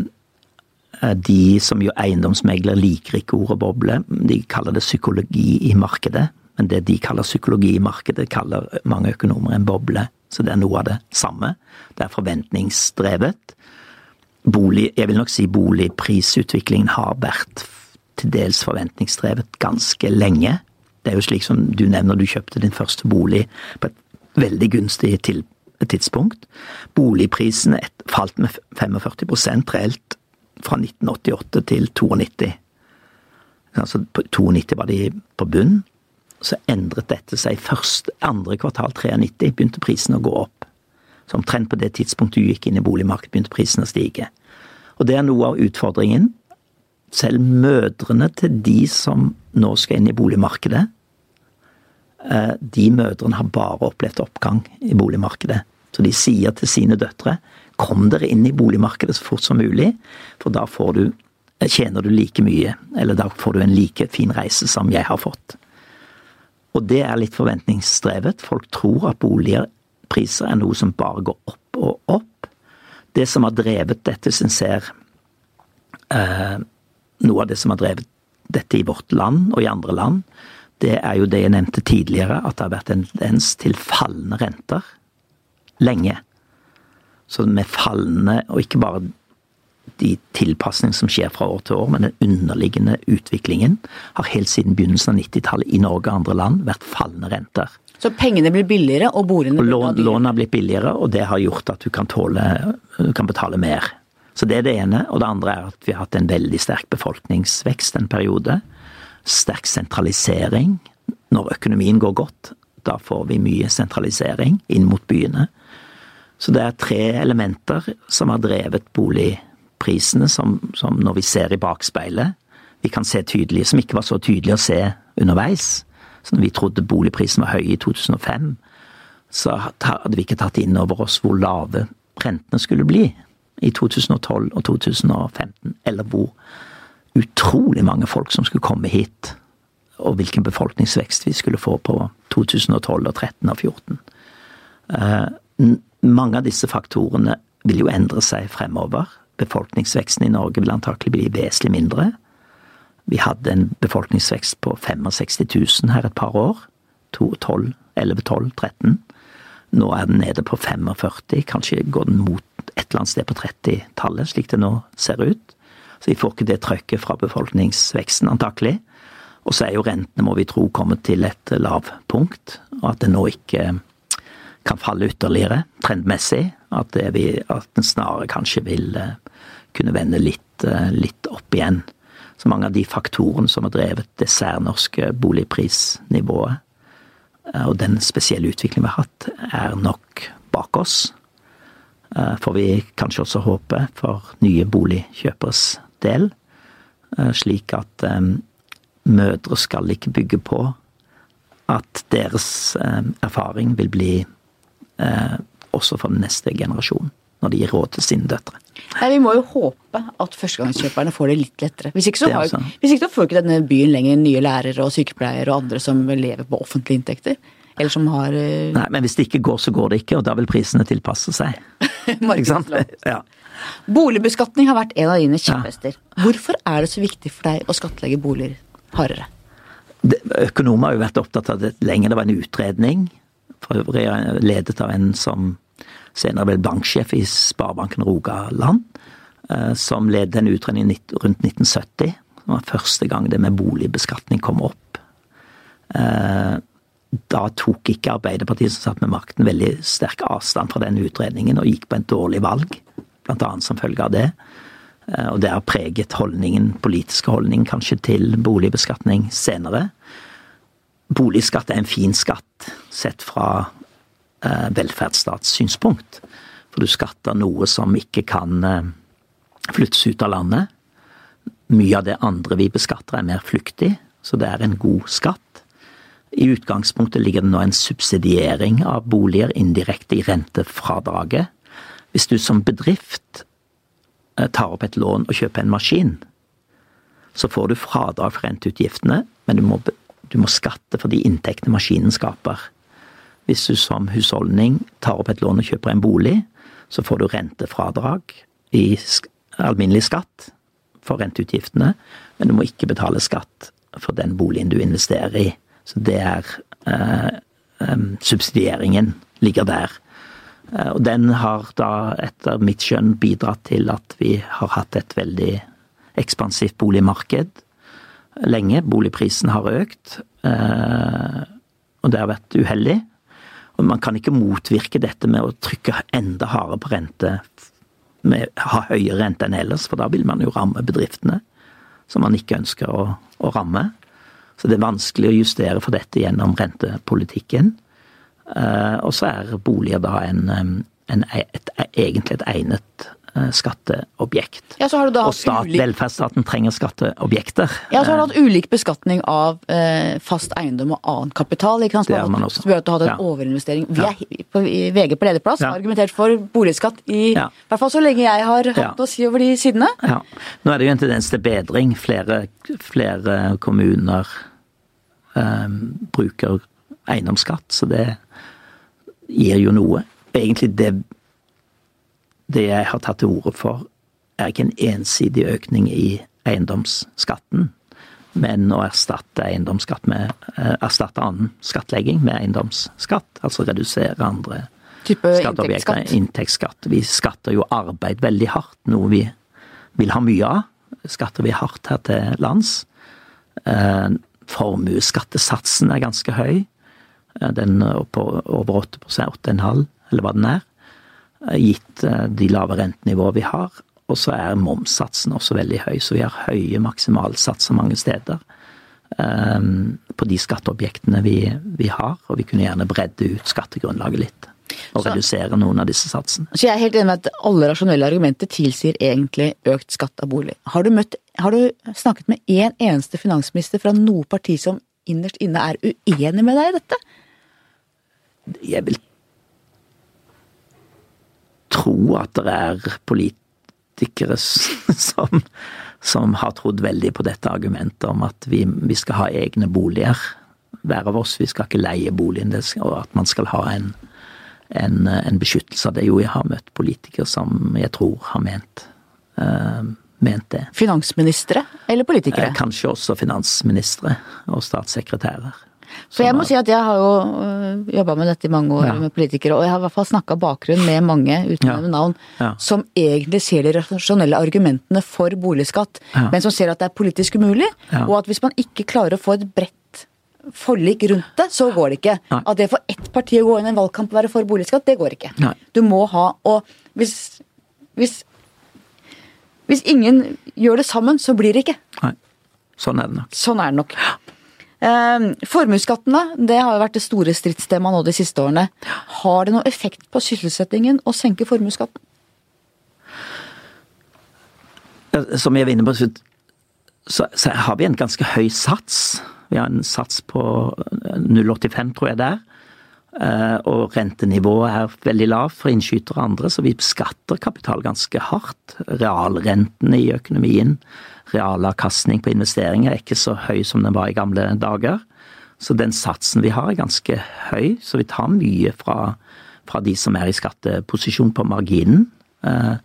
De som jo eiendomsmegler liker ikke ordet boble, de kaller det psykologi i markedet. Men det de kaller psykologi i markedet, kaller mange økonomer en boble. Så det er noe av det samme. Det er forventningsdrevet. Bolig, jeg vil nok si boligprisutviklingen har vært til dels forventningsdrevet ganske lenge. Det er jo slik som du nevner, du kjøpte din første bolig på et veldig gunstig tidspunkt. Boligprisene falt med 45% reelt fra 1988 til 92. Altså på 92 var de på bunn. Så endret dette seg først andre kvartal 93, begynte prisene å gå opp. Så omtrent på det tidspunktet du gikk inn i boligmarkedet, begynte prisene å stige. Og det er noe av utfordringen. Selv mødrene til de som nå skal inn i boligmarkedet, eh, de mødrene har bare opplevd oppgang i boligmarkedet. Så de sier til sine døtre kom dere inn i boligmarkedet så fort som mulig, for da får du, tjener du like mye, eller da får du en like fin reise som jeg har fått. Og det er litt forventningsdrevet. Folk tror at boligpriser er noe som bare går opp og opp. Det som har drevet dette, syns jeg eh, Noe av det som har drevet dette i vårt land og i andre land, det er jo det jeg nevnte tidligere, at det har vært en tendens til fallende renter lenge. Så med fallende, og ikke bare de tilpasningene som skjer fra år til år, men den underliggende utviklingen har helt siden begynnelsen av 90-tallet i Norge og andre land vært fallende renter. Så pengene blir billigere, og boligene Og blir lån, dyrere. lån har blitt billigere, og det har gjort at du kan, tåle, du kan betale mer. Så det er det ene. Og det andre er at vi har hatt en veldig sterk befolkningsvekst en periode. Sterk sentralisering. Når økonomien går godt, da får vi mye sentralisering inn mot byene. Så det er tre elementer som har drevet boligprisene, som, som når vi ser i bakspeilet, vi kan se tydelig, som ikke var så tydelig å se underveis. Så når vi trodde boligprisen var høy i 2005, så hadde vi ikke tatt inn over oss hvor lave rentene skulle bli i 2012 og 2015, eller hvor utrolig mange folk som skulle komme hit, og hvilken befolkningsvekst vi skulle få på 2012 og 13 og 14. Mange av disse faktorene vil jo endre seg fremover. Befolkningsveksten i Norge vil antakelig bli vesentlig mindre. Vi hadde en befolkningsvekst på 65 000 her et par år. 12, 11, 12, 13. Nå er den nede på 45, kanskje går den mot et eller annet sted på 30-tallet, slik det nå ser ut. Så vi får ikke det trøkket fra befolkningsveksten, antakelig. Og så er jo rentene, må vi tro, kommet til et lavpunkt, og at det nå ikke kan falle ytterligere trendmessig. At, vi, at den snarere kanskje vil eh, kunne vende litt, eh, litt opp igjen. Så mange av de faktorene som har drevet det særnorske boligprisnivået, eh, og den spesielle utviklingen vi har hatt, er nok bak oss. Får vi kanskje også håpe for nye boligkjøperes del. Slik at mødre skal ikke bygge på at deres erfaring vil bli eh, også for neste generasjon, når de gir råd til sine døtre. Nei, Vi må jo håpe at førstegangskjøperne får det litt lettere. Hvis ikke så, har, altså- hvis ikke så får ikke denne byen lenger nye lærere og sykepleiere og andre som lever på offentlige inntekter. Eller som har eh, Nei, Men hvis det ikke går, så går det ikke, og da vil prisene tilpasse seg. Ja. Boligbeskatning har vært en av dine kjepphester. Hvorfor er det så viktig for deg å skattlegge boliger hardere? Økonomer har jo vært opptatt av det lenge. Det var en utredning, for øvrig ledet av en som senere ble banksjef i Sparebanken Rogaland, eh, som ledet en utredning rundt 1970. Det var første gang det med boligbeskatning kom opp. Eh, da tok ikke Arbeiderpartiet som satt med makten veldig sterk avstand fra den utredningen, og gikk på en dårlig valg, annet som følge av det. Eh, og det har preget holdningen, politiske holdning kanskje til boligbeskatning senere. Boligskatt er en fin skatt sett fra eh, velferdsstatssynspunkt. For du skatter noe som ikke kan eh, flyttes ut av landet. Mye av det andre vi beskatter er mer flyktig, så det er en god skatt. I utgangspunktet ligger det nå en subsidiering av boliger indirekte i rentefradraget. Hvis du som bedrift Eh, tar opp et lån og kjøper en maskin, så får du fradrag for renteutgiftene, men du må, du må skatte for de inntektene maskinen skaper. Hvis du som husholdning tar opp et lån og kjøper en bolig, så får du rentefradrag i alminnelig skatt for renteutgiftene, men du må ikke betale skatt for den boligen du investerer i. Så det er eh, Subsidieringen ligger der. Eh, og den har da, etter mitt skjønn, bidratt til at vi har hatt et veldig ekspansivt boligmarked lenge. Boligprisen har økt, eh, og det har vært uheldig. Og man kan ikke motvirke dette med å trykke enda hardere på rente, med ha høyere rente enn ellers, for da vil man jo ramme bedriftene som man ikke ønsker å, å ramme. Så det er vanskelig å justere for dette gjennom rentepolitikken. Eh, og så er boliger da en, en, et, egentlig et egnet eh, skatteobjekt. Ja, og stat, ulik... velferdsstaten trenger skatteobjekter. Ja, så har du hatt ulik beskatning av eh, fast eiendom og annen kapital. ikke sant? Det har man også. Som gjør at du har hatt en ja. overinvestering. Vi er på, VG på lederplass ja. har argumentert for boligskatt i ja. hvert fall så lenge jeg har hatt å si over de sidene. Ja. Nå er det jo en tendens til bedring. Flere, flere kommuner eh, bruker eiendomsskatt, så det gir jo noe. Egentlig det, det jeg har tatt til orde for, er ikke en ensidig økning i eiendomsskatten, men å erstatte eiendomsskatt med eh, erstatte annen skattlegging med eiendomsskatt. Altså redusere andre Type skatteobjekter. Inntektsskatt. inntektsskatt. Vi skatter jo arbeid veldig hardt, noe vi vil ha mye av. Skatter vi hardt her til lands. Eh, formuesskattesatsen er ganske høy. Den er på over 8% 8,5 eller hva den er. Gitt eh, de lave rentenivåene vi har. Og så er momssatsen også veldig høy, så vi har høye maksimalsatser mange steder. Um, på de skatteobjektene vi, vi, har, og vi kunne gjerne bredde ut skattegrunnlaget litt. Og så, redusere noen av disse satsene. Så jeg er helt enig med at alle rasjonelle argumenter tilsier egentlig økt skatt av bolig. Har du, møtt, har du snakket med én en eneste finansminister fra noe parti som innerst inne er uenig med deg i dette? Jeg vil tro at det er politikere som, som har trodd veldig på dette argumentet om at vi, vi, skal ha egne boliger. Hver av oss. Vi skal ikke leie boligen, og at man skal ha en, en, en beskyttelse av det. Jo, jeg har møtt politikere som jeg tror har ment, uh, ment det. Finansministre eller politikere? Eh, kanskje også finansministre og statssekretærer. For jeg må si at jeg har jo øh, jobba med dette i mange år ja. med politikere, og jeg har i hvert fall snakka bakgrunn med mange uten ja. navn, ja. som egentlig ser de rasjonelle argumentene for boligskatt, men som ser at det er politisk umulig, og at hvis man ikke klarer å få et bredt forlik rundt det, så går det ikke. Nei. At det for ett parti å gå inn i en valgkamp og være for boligskatt, det går ikke. Nei. Du må ha Og hvis, hvis, hvis ingen gjør det sammen, så blir det ikke. Nei. Sånn er det nok. Sånn er det nok. Eh, formuesskattene det har vært det store stridstemaet nå de siste årene. Har det noen effekt på sysselsettingen å senke formuesskatten? Som jeg var inne på, så, har vi en ganske høy sats. Vi har en sats på 0,85, tror jeg det er. Eh, og rentenivået er veldig lavt for innskytere og andre, så vi beskatter kapital ganske hardt. Realrentene i økonomien realavkastning på investeringer er ikke så høy som den var i gamle dager. Så den satsen vi har er ganske høy, så vi tar mye fra, fra de som er i skatteposisjon på marginen. Eh,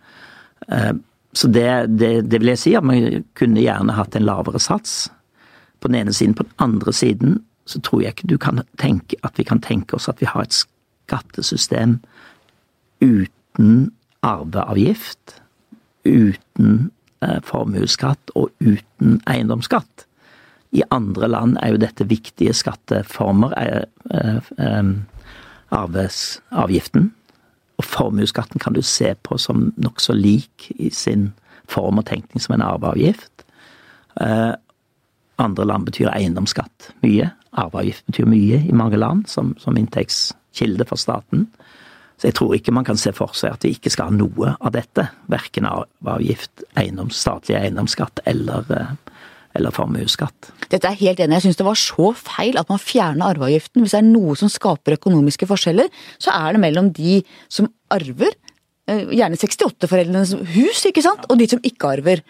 Så det, det, det vil jeg si, at man kunne gjerne hatt en lavere sats på den ene siden. På den andre siden så tror jeg ikke du kan tenke at vi kan tenke oss at vi har et skattesystem uten arveavgift, uten eh, formuesskatt og uten eiendomsskatt. I andre land er jo dette viktige skatteformer. Eh, eh, eh arvesavgiften. Og formuesskatten kan du se på som nokså lik i sin form og tenkning som en arveavgift. Eh, andre land betyr eiendomsskatt mye. Arveavgift betyr mye i mange land som, som inntektskilde for staten. Så jeg tror ikke man kan se for seg at vi ikke skal ha noe av dette. Verken arveavgift, eiendoms, statlig eiendomsskatt eller, eh, eller formuesskatt. Dette er helt enig. Jeg syns det var så feil at man fjerner arveavgiften. Hvis det er noe som skaper økonomiske forskjeller, så er det mellom de som arver Eh, gjerne 68-foreldrenes hus, ikke sant, og de som ikke arver.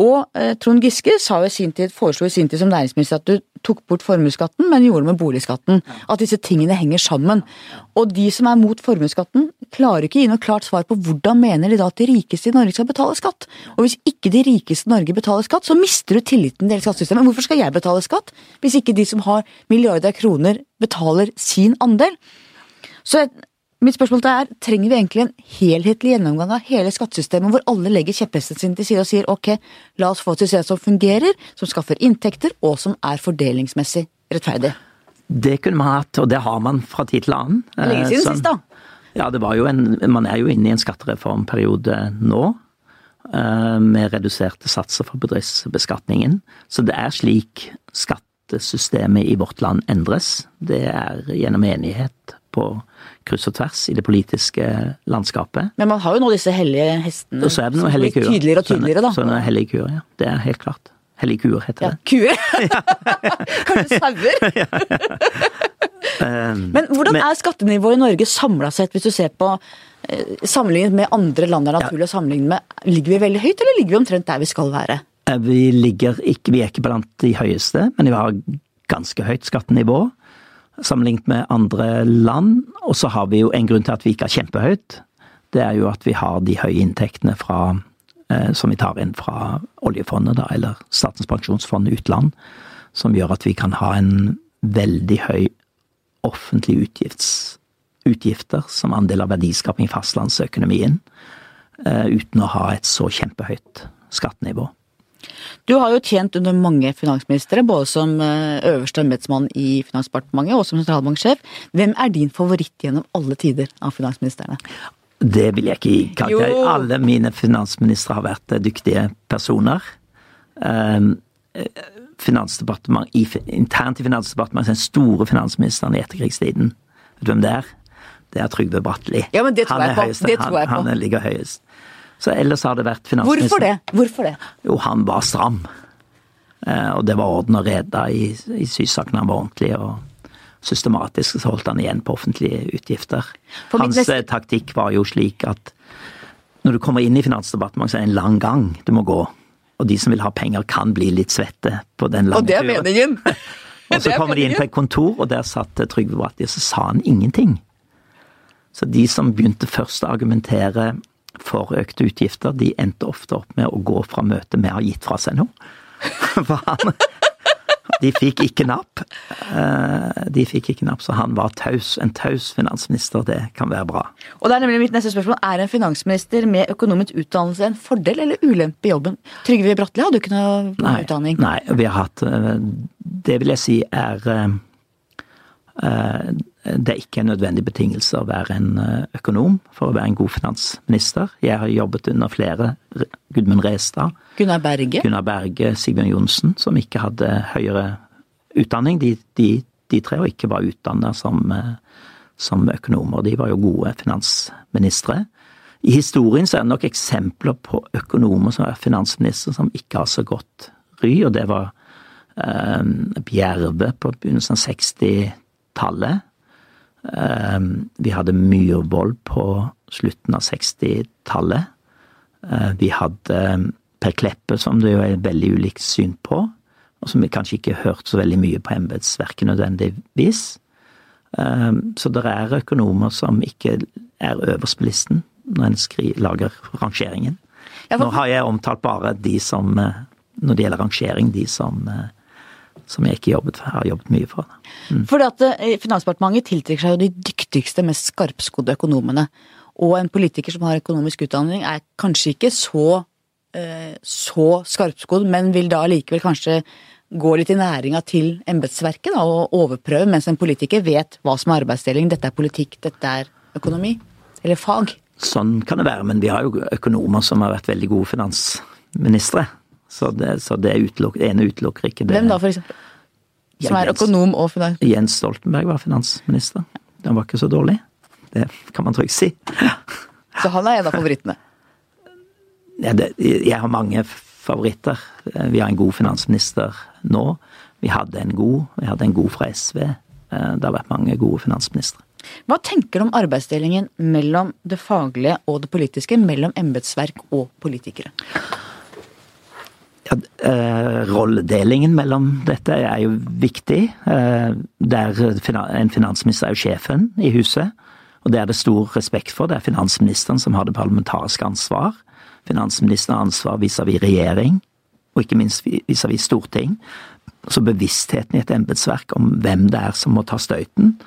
Og eh, Trond Giske sa jo i sin tid, foreslo i sin tid som næringsminister at du tok bort formuesskatten, men gjorde det med boligskatten. At disse tingene henger sammen. Og de som er mot formuesskatten, klarer ikke å gi noe klart svar på hvordan mener de da at de rikeste i Norge skal betale skatt. Og hvis ikke de rikeste i Norge betaler skatt, så mister du tilliten til hele skattesystemet. Hvorfor skal jeg betale skatt, hvis ikke de som har milliarder av kroner betaler sin andel? Så Mitt spørsmål er, trenger vi egentlig en helhetlig gjennomgang av hele skattesystemet, hvor alle legger kjepphesten sin til side og sier ok, la oss få et system som fungerer, som skaffer inntekter, og som er fordelingsmessig rettferdig? Det kunne man hatt, og det har man fra tid til annen. Lenge siden som, sist, da? Ja, det var jo en, man er jo inne i en skattereformperiode nå. Eh, med reduserte satser for bedriftsbeskatningen. Så det er slik skattesystemet i vårt land endres. Det er gjennom enighet på kryss og tvers i det politiske landskapet. Men man har jo nå disse hellige hestene og så er det noen hellige kuer. tydeligere og tydeligere, da. Så er Sånne hellige kuer, ja. Det er helt klart. Hellige kuer heter ja, det. Kuer? Kanskje sauer? Men hvordan er skattenivået i Norge samla sett, hvis du ser på eh, sammenlignet med andre land det er naturlig ja. å sammenligne med? Ligger vi veldig høyt, eller ligger vi omtrent der vi skal være? Eh, vi ligger ikke, vi er ikke blant de høyeste, men vi har ganske høyt skattenivå sammenlignet med andre land. Og så har vi jo en grunn til at vi ikke har kjempehøyt. Det er jo at vi har de høye inntektene fra, eh, som vi tar inn fra oljefondet, da, eller Statens pensjonsfond utland, som gjør at vi kan ha en veldig høy offentlig utgifts, utgifter som andel av verdiskaping i fastlandsøkonomien, eh, uten å ha et så kjempehøyt skattenivå. Du har jo tjent under mange finansministre, både som eh, øverste embetsmann i Finansdepartementet og som sentralbanksjef. Hvem er din favoritt gjennom alle tider av finansministrene? Det vil jeg ikke gi karakter. Alle mine finansministre har vært eh, dyktige personer. Um, Finansdepartement, internt i Finansdepartementet, den store finansministeren i etterkrigstiden. Vet du hvem det er? Det er Trygve Bratteli. Ja, det tror jeg på. Høyest, det tror jeg på. Han, han ligger høyest. Så ellers har det vært finansminister. Hvorfor det? Hvorfor det? Jo, han var stram. Eh, og det var orden og reda i, i sysakene. Han var ordentlig og systematisk så holdt han igjen på offentlige utgifter. Hans neste... Eh, taktikk var jo slik at når du kommer inn i Finansdepartementet, så er det en lang gang du må gå. Og de som vil ha penger, kan bli litt svette på den lange turen. Og det er meningen! og så kommer de inn på et kontor, og der satt Trygve Bratteli, og så sa han ingenting. Så de som begynte først å argumentere for økte utgifter, de endte ofte opp med å gå fra møtet med å ha gitt fra seg noe. For han De fikk ikke napp. Eh, de fikk ikke napp, så han var taus. En taus finansminister, det kan være bra. Og det er nemlig mitt neste spørsmål. Er en finansminister med økonomisk utdannelse en fordel eller ulempe i jobben? Trygve Bratteli hadde jo ikke noe nei, utdanning. Nei, vi har hatt eh, Det vil jeg si er eh, det er ikke en nødvendig betingelse å være en eh, økonom for å være en god finansminister. Jeg har jobbet under flere. Gudmund Restad. Gunnar Berge. Gunnar Berge, Sigbjørn Johnsen, som ikke hadde høyere utdanning. De, de, de tre og ikke var utdanna som, eh, som økonomer. De var jo gode finansministre. I historien så er det nok eksempler på økonomer som er finansministre som ikke har så godt ry, og det var eh, Bjerve på begynnelsen av 60-tallet Ehm, vi hadde Myhrvold på slutten av 60-tallet. Ehm, vi hadde ehm, Per Kleppe, som det jo er veldig ulikt syn på, og som vi kanskje ikke har hørt så veldig mye på embetsverket nødvendigvis. Så det er økonomer som ikke er øverst på listen når en lager rangeringen. Nå har jeg omtalt bare de som, eh, når det gjelder rangering, de som, eh, som jeg ikke jobbet, har jobbet mye for. Mm. Fordi at eh, Finansdepartementet tiltrekker seg jo de dyktigste, mest skarpskodde økonomene. Og en politiker som har økonomisk utdanning er kanskje ikke så, så skarpskodd, men vil da likevel kanskje gå litt i næringa til embetsverket og overprøve, mens en politiker vet hva som er arbeidsdeling. Dette er politikk, dette er økonomi. Eller fag. Sånn kan det være, men vi har jo økonomer som har vært veldig gode finansministre. Så det, så det utelukker, ene utelukker ikke det. Hvem da, for eksempel? Som er økonom og finans... Jens Stoltenberg var finansminister. Den var ikke så dårlig. Det kan man trygt si. så han er en av favorittene? Ja, det, jeg har mange favoritter. Vi har en god finansminister nå. Vi hadde en god, vi hadde en god fra SV. Eh, det har vært mange gode finansministre. Hva tenker du om arbeidsdelingen mellom det faglige og det politiske, mellom embetsverk og politikere? Ja, eh, rolledelingen mellom dette er jo viktig. Eh, der en finansminister er jo sjefen i huset, og det er det stor respekt for. Det er finansministeren som har det parlamentariske ansvar. Finansministeren har ansvar vis-à-vis -vis regjering, og ikke minst vis-à-vis -vis storting. Så bevisstheten i et embetsverk om hvem det er som må ta støyten,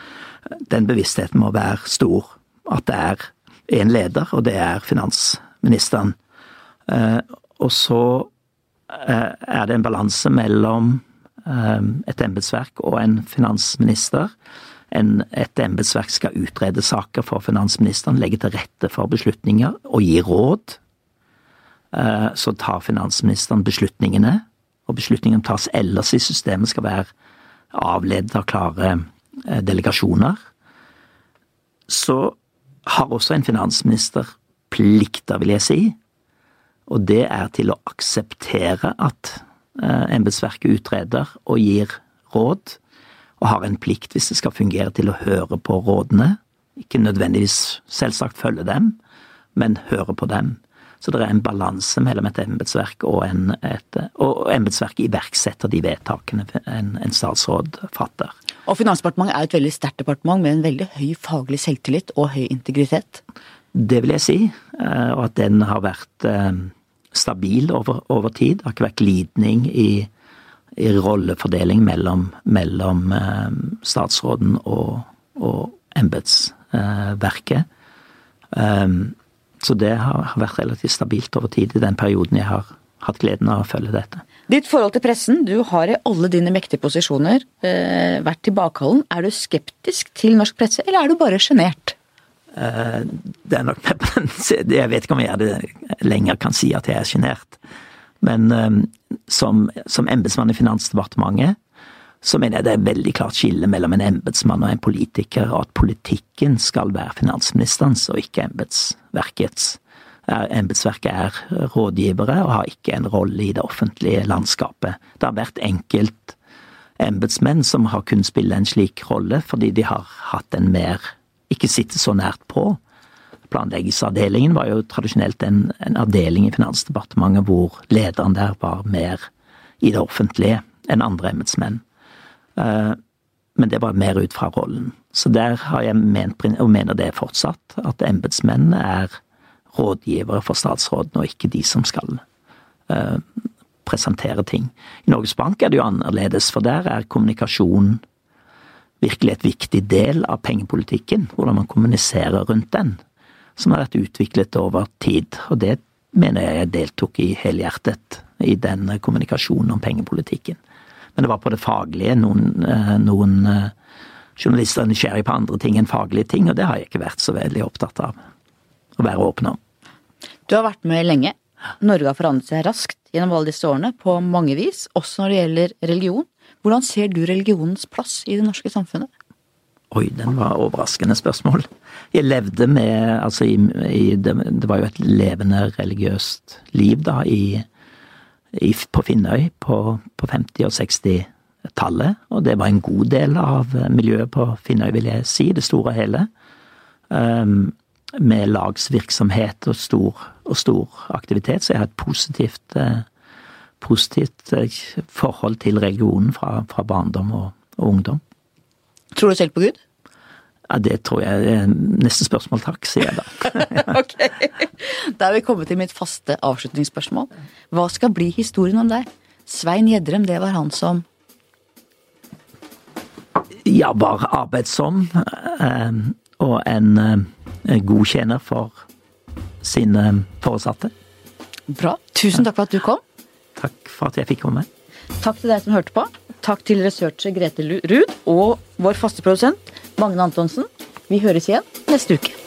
den bevisstheten må være stor. At det er én leder, og det er finansministeren. Eh, og så eh, er det en balanse mellom eh, et embetsverk og en finansminister. En, et embetsverk skal utrede saker for finansministeren, legge til rette for beslutninger og gi råd. Så tar finansministeren beslutningene, og beslutningene tas ellers i systemet skal være avledet av klare Eh, delegasjoner, så har også en finansminister plikter, vil jeg si. Og det er til å akseptere at eh, embetsverket utreder og gir råd, og har en plikt, hvis det skal fungere, til å høre på rådene. Ikke nødvendigvis selvsagt følge dem, men høre på dem. Så det er en balanse mellom et embetsverk og, en, et, og embetsverket iverksetter de vedtakene en, en statsråd fatter. Og Finansdepartementet er et veldig sterkt departement med en veldig høy faglig selvtillit og høy integritet. Det vil jeg si, eh, og at den har vært eh, stabil over, over tid. Det har ikke vært glidning i, i rollefordeling mellom, mellom eh, statsråden og, og embetsverket. Så det har vært relativt stabilt over tid i den perioden jeg har hatt gleden av å følge dette. Ditt forhold til pressen, du har i alle dine mektige posisjoner vært tilbakeholden. Er du skeptisk til norsk presse, eller er du bare sjenert? Det er nok Jeg vet ikke om jeg lenger kan si at jeg er sjenert. Men eh, som, som embetsmann i Finansdepartementet så mener jeg det er veldig klart skille mellom en embetsmann og en politiker, og at politikken skal være finansministerens og ikke embetsverkets. Embetsverket er rådgivere og har ikke en rolle i det offentlige landskapet. Det har vært enkelt embetsmenn som har kunnet spille en slik rolle, fordi de har hatt en mer ikke sitte så nært på. Planleggingsavdelingen var jo tradisjonelt en, en avdeling i Finansdepartementet hvor lederen der var mer i det offentlige enn andre embetsmenn. Eh, men det var mer ut fra rollen. Så der har jeg ment, og mener det fortsatt, at embetsmennene er rådgivere for statsråden, og ikke de som skal uh, presentere ting. I Norges Bank er det jo annerledes, for der er kommunikasjon virkelig et viktig del av pengepolitikken. Hvordan man kommuniserer rundt den. Som har vært utviklet over tid. Og det mener jeg jeg deltok i helhjertet i den kommunikasjonen om pengepolitikken. Men det var på det faglige. Noen, eh, noen eh, journalister er nysgjerrige på andre ting enn faglige ting, og det har jeg ikke vært så veldig opptatt av å være åpen om. Du har vært med lenge. Norge har forandret seg raskt gjennom alle disse årene, på mange vis, også når det gjelder religion. Hvordan ser du religionens plass i det norske samfunnet? Oi, den var overraskende spørsmål. Jeg levde med Altså, i, i, det, det, var jo et levende religiøst liv, da, i på Finnøy på, på 50- og 60-tallet. Og det var en god del av miljøet på Finnøy, vil jeg si, det store og hele. Um, med lagsvirksomhet og stor, og stor, aktivitet, så jeg har et positivt, uh, positivt uh, forhold til religionen fra, fra barndom og, og, ungdom. Tror du selv på Gud? Ja, Det tror jeg er neste spørsmål, takk, sier jeg da. ok. Da er vi kommet til mitt faste avslutningsspørsmål. Hva skal bli historien om deg? Svein Gjedrem, det var han som Ja, var arbeidsom eh, og en eh, god tjener for sine foresatte. Bra. Tusen takk for at du kom. Takk for at jeg fikk komme. Takk til deg som hørte på. Takk til researcher Grete Ruud og vår faste produsent Magne Antonsen. Vi høres igjen neste uke.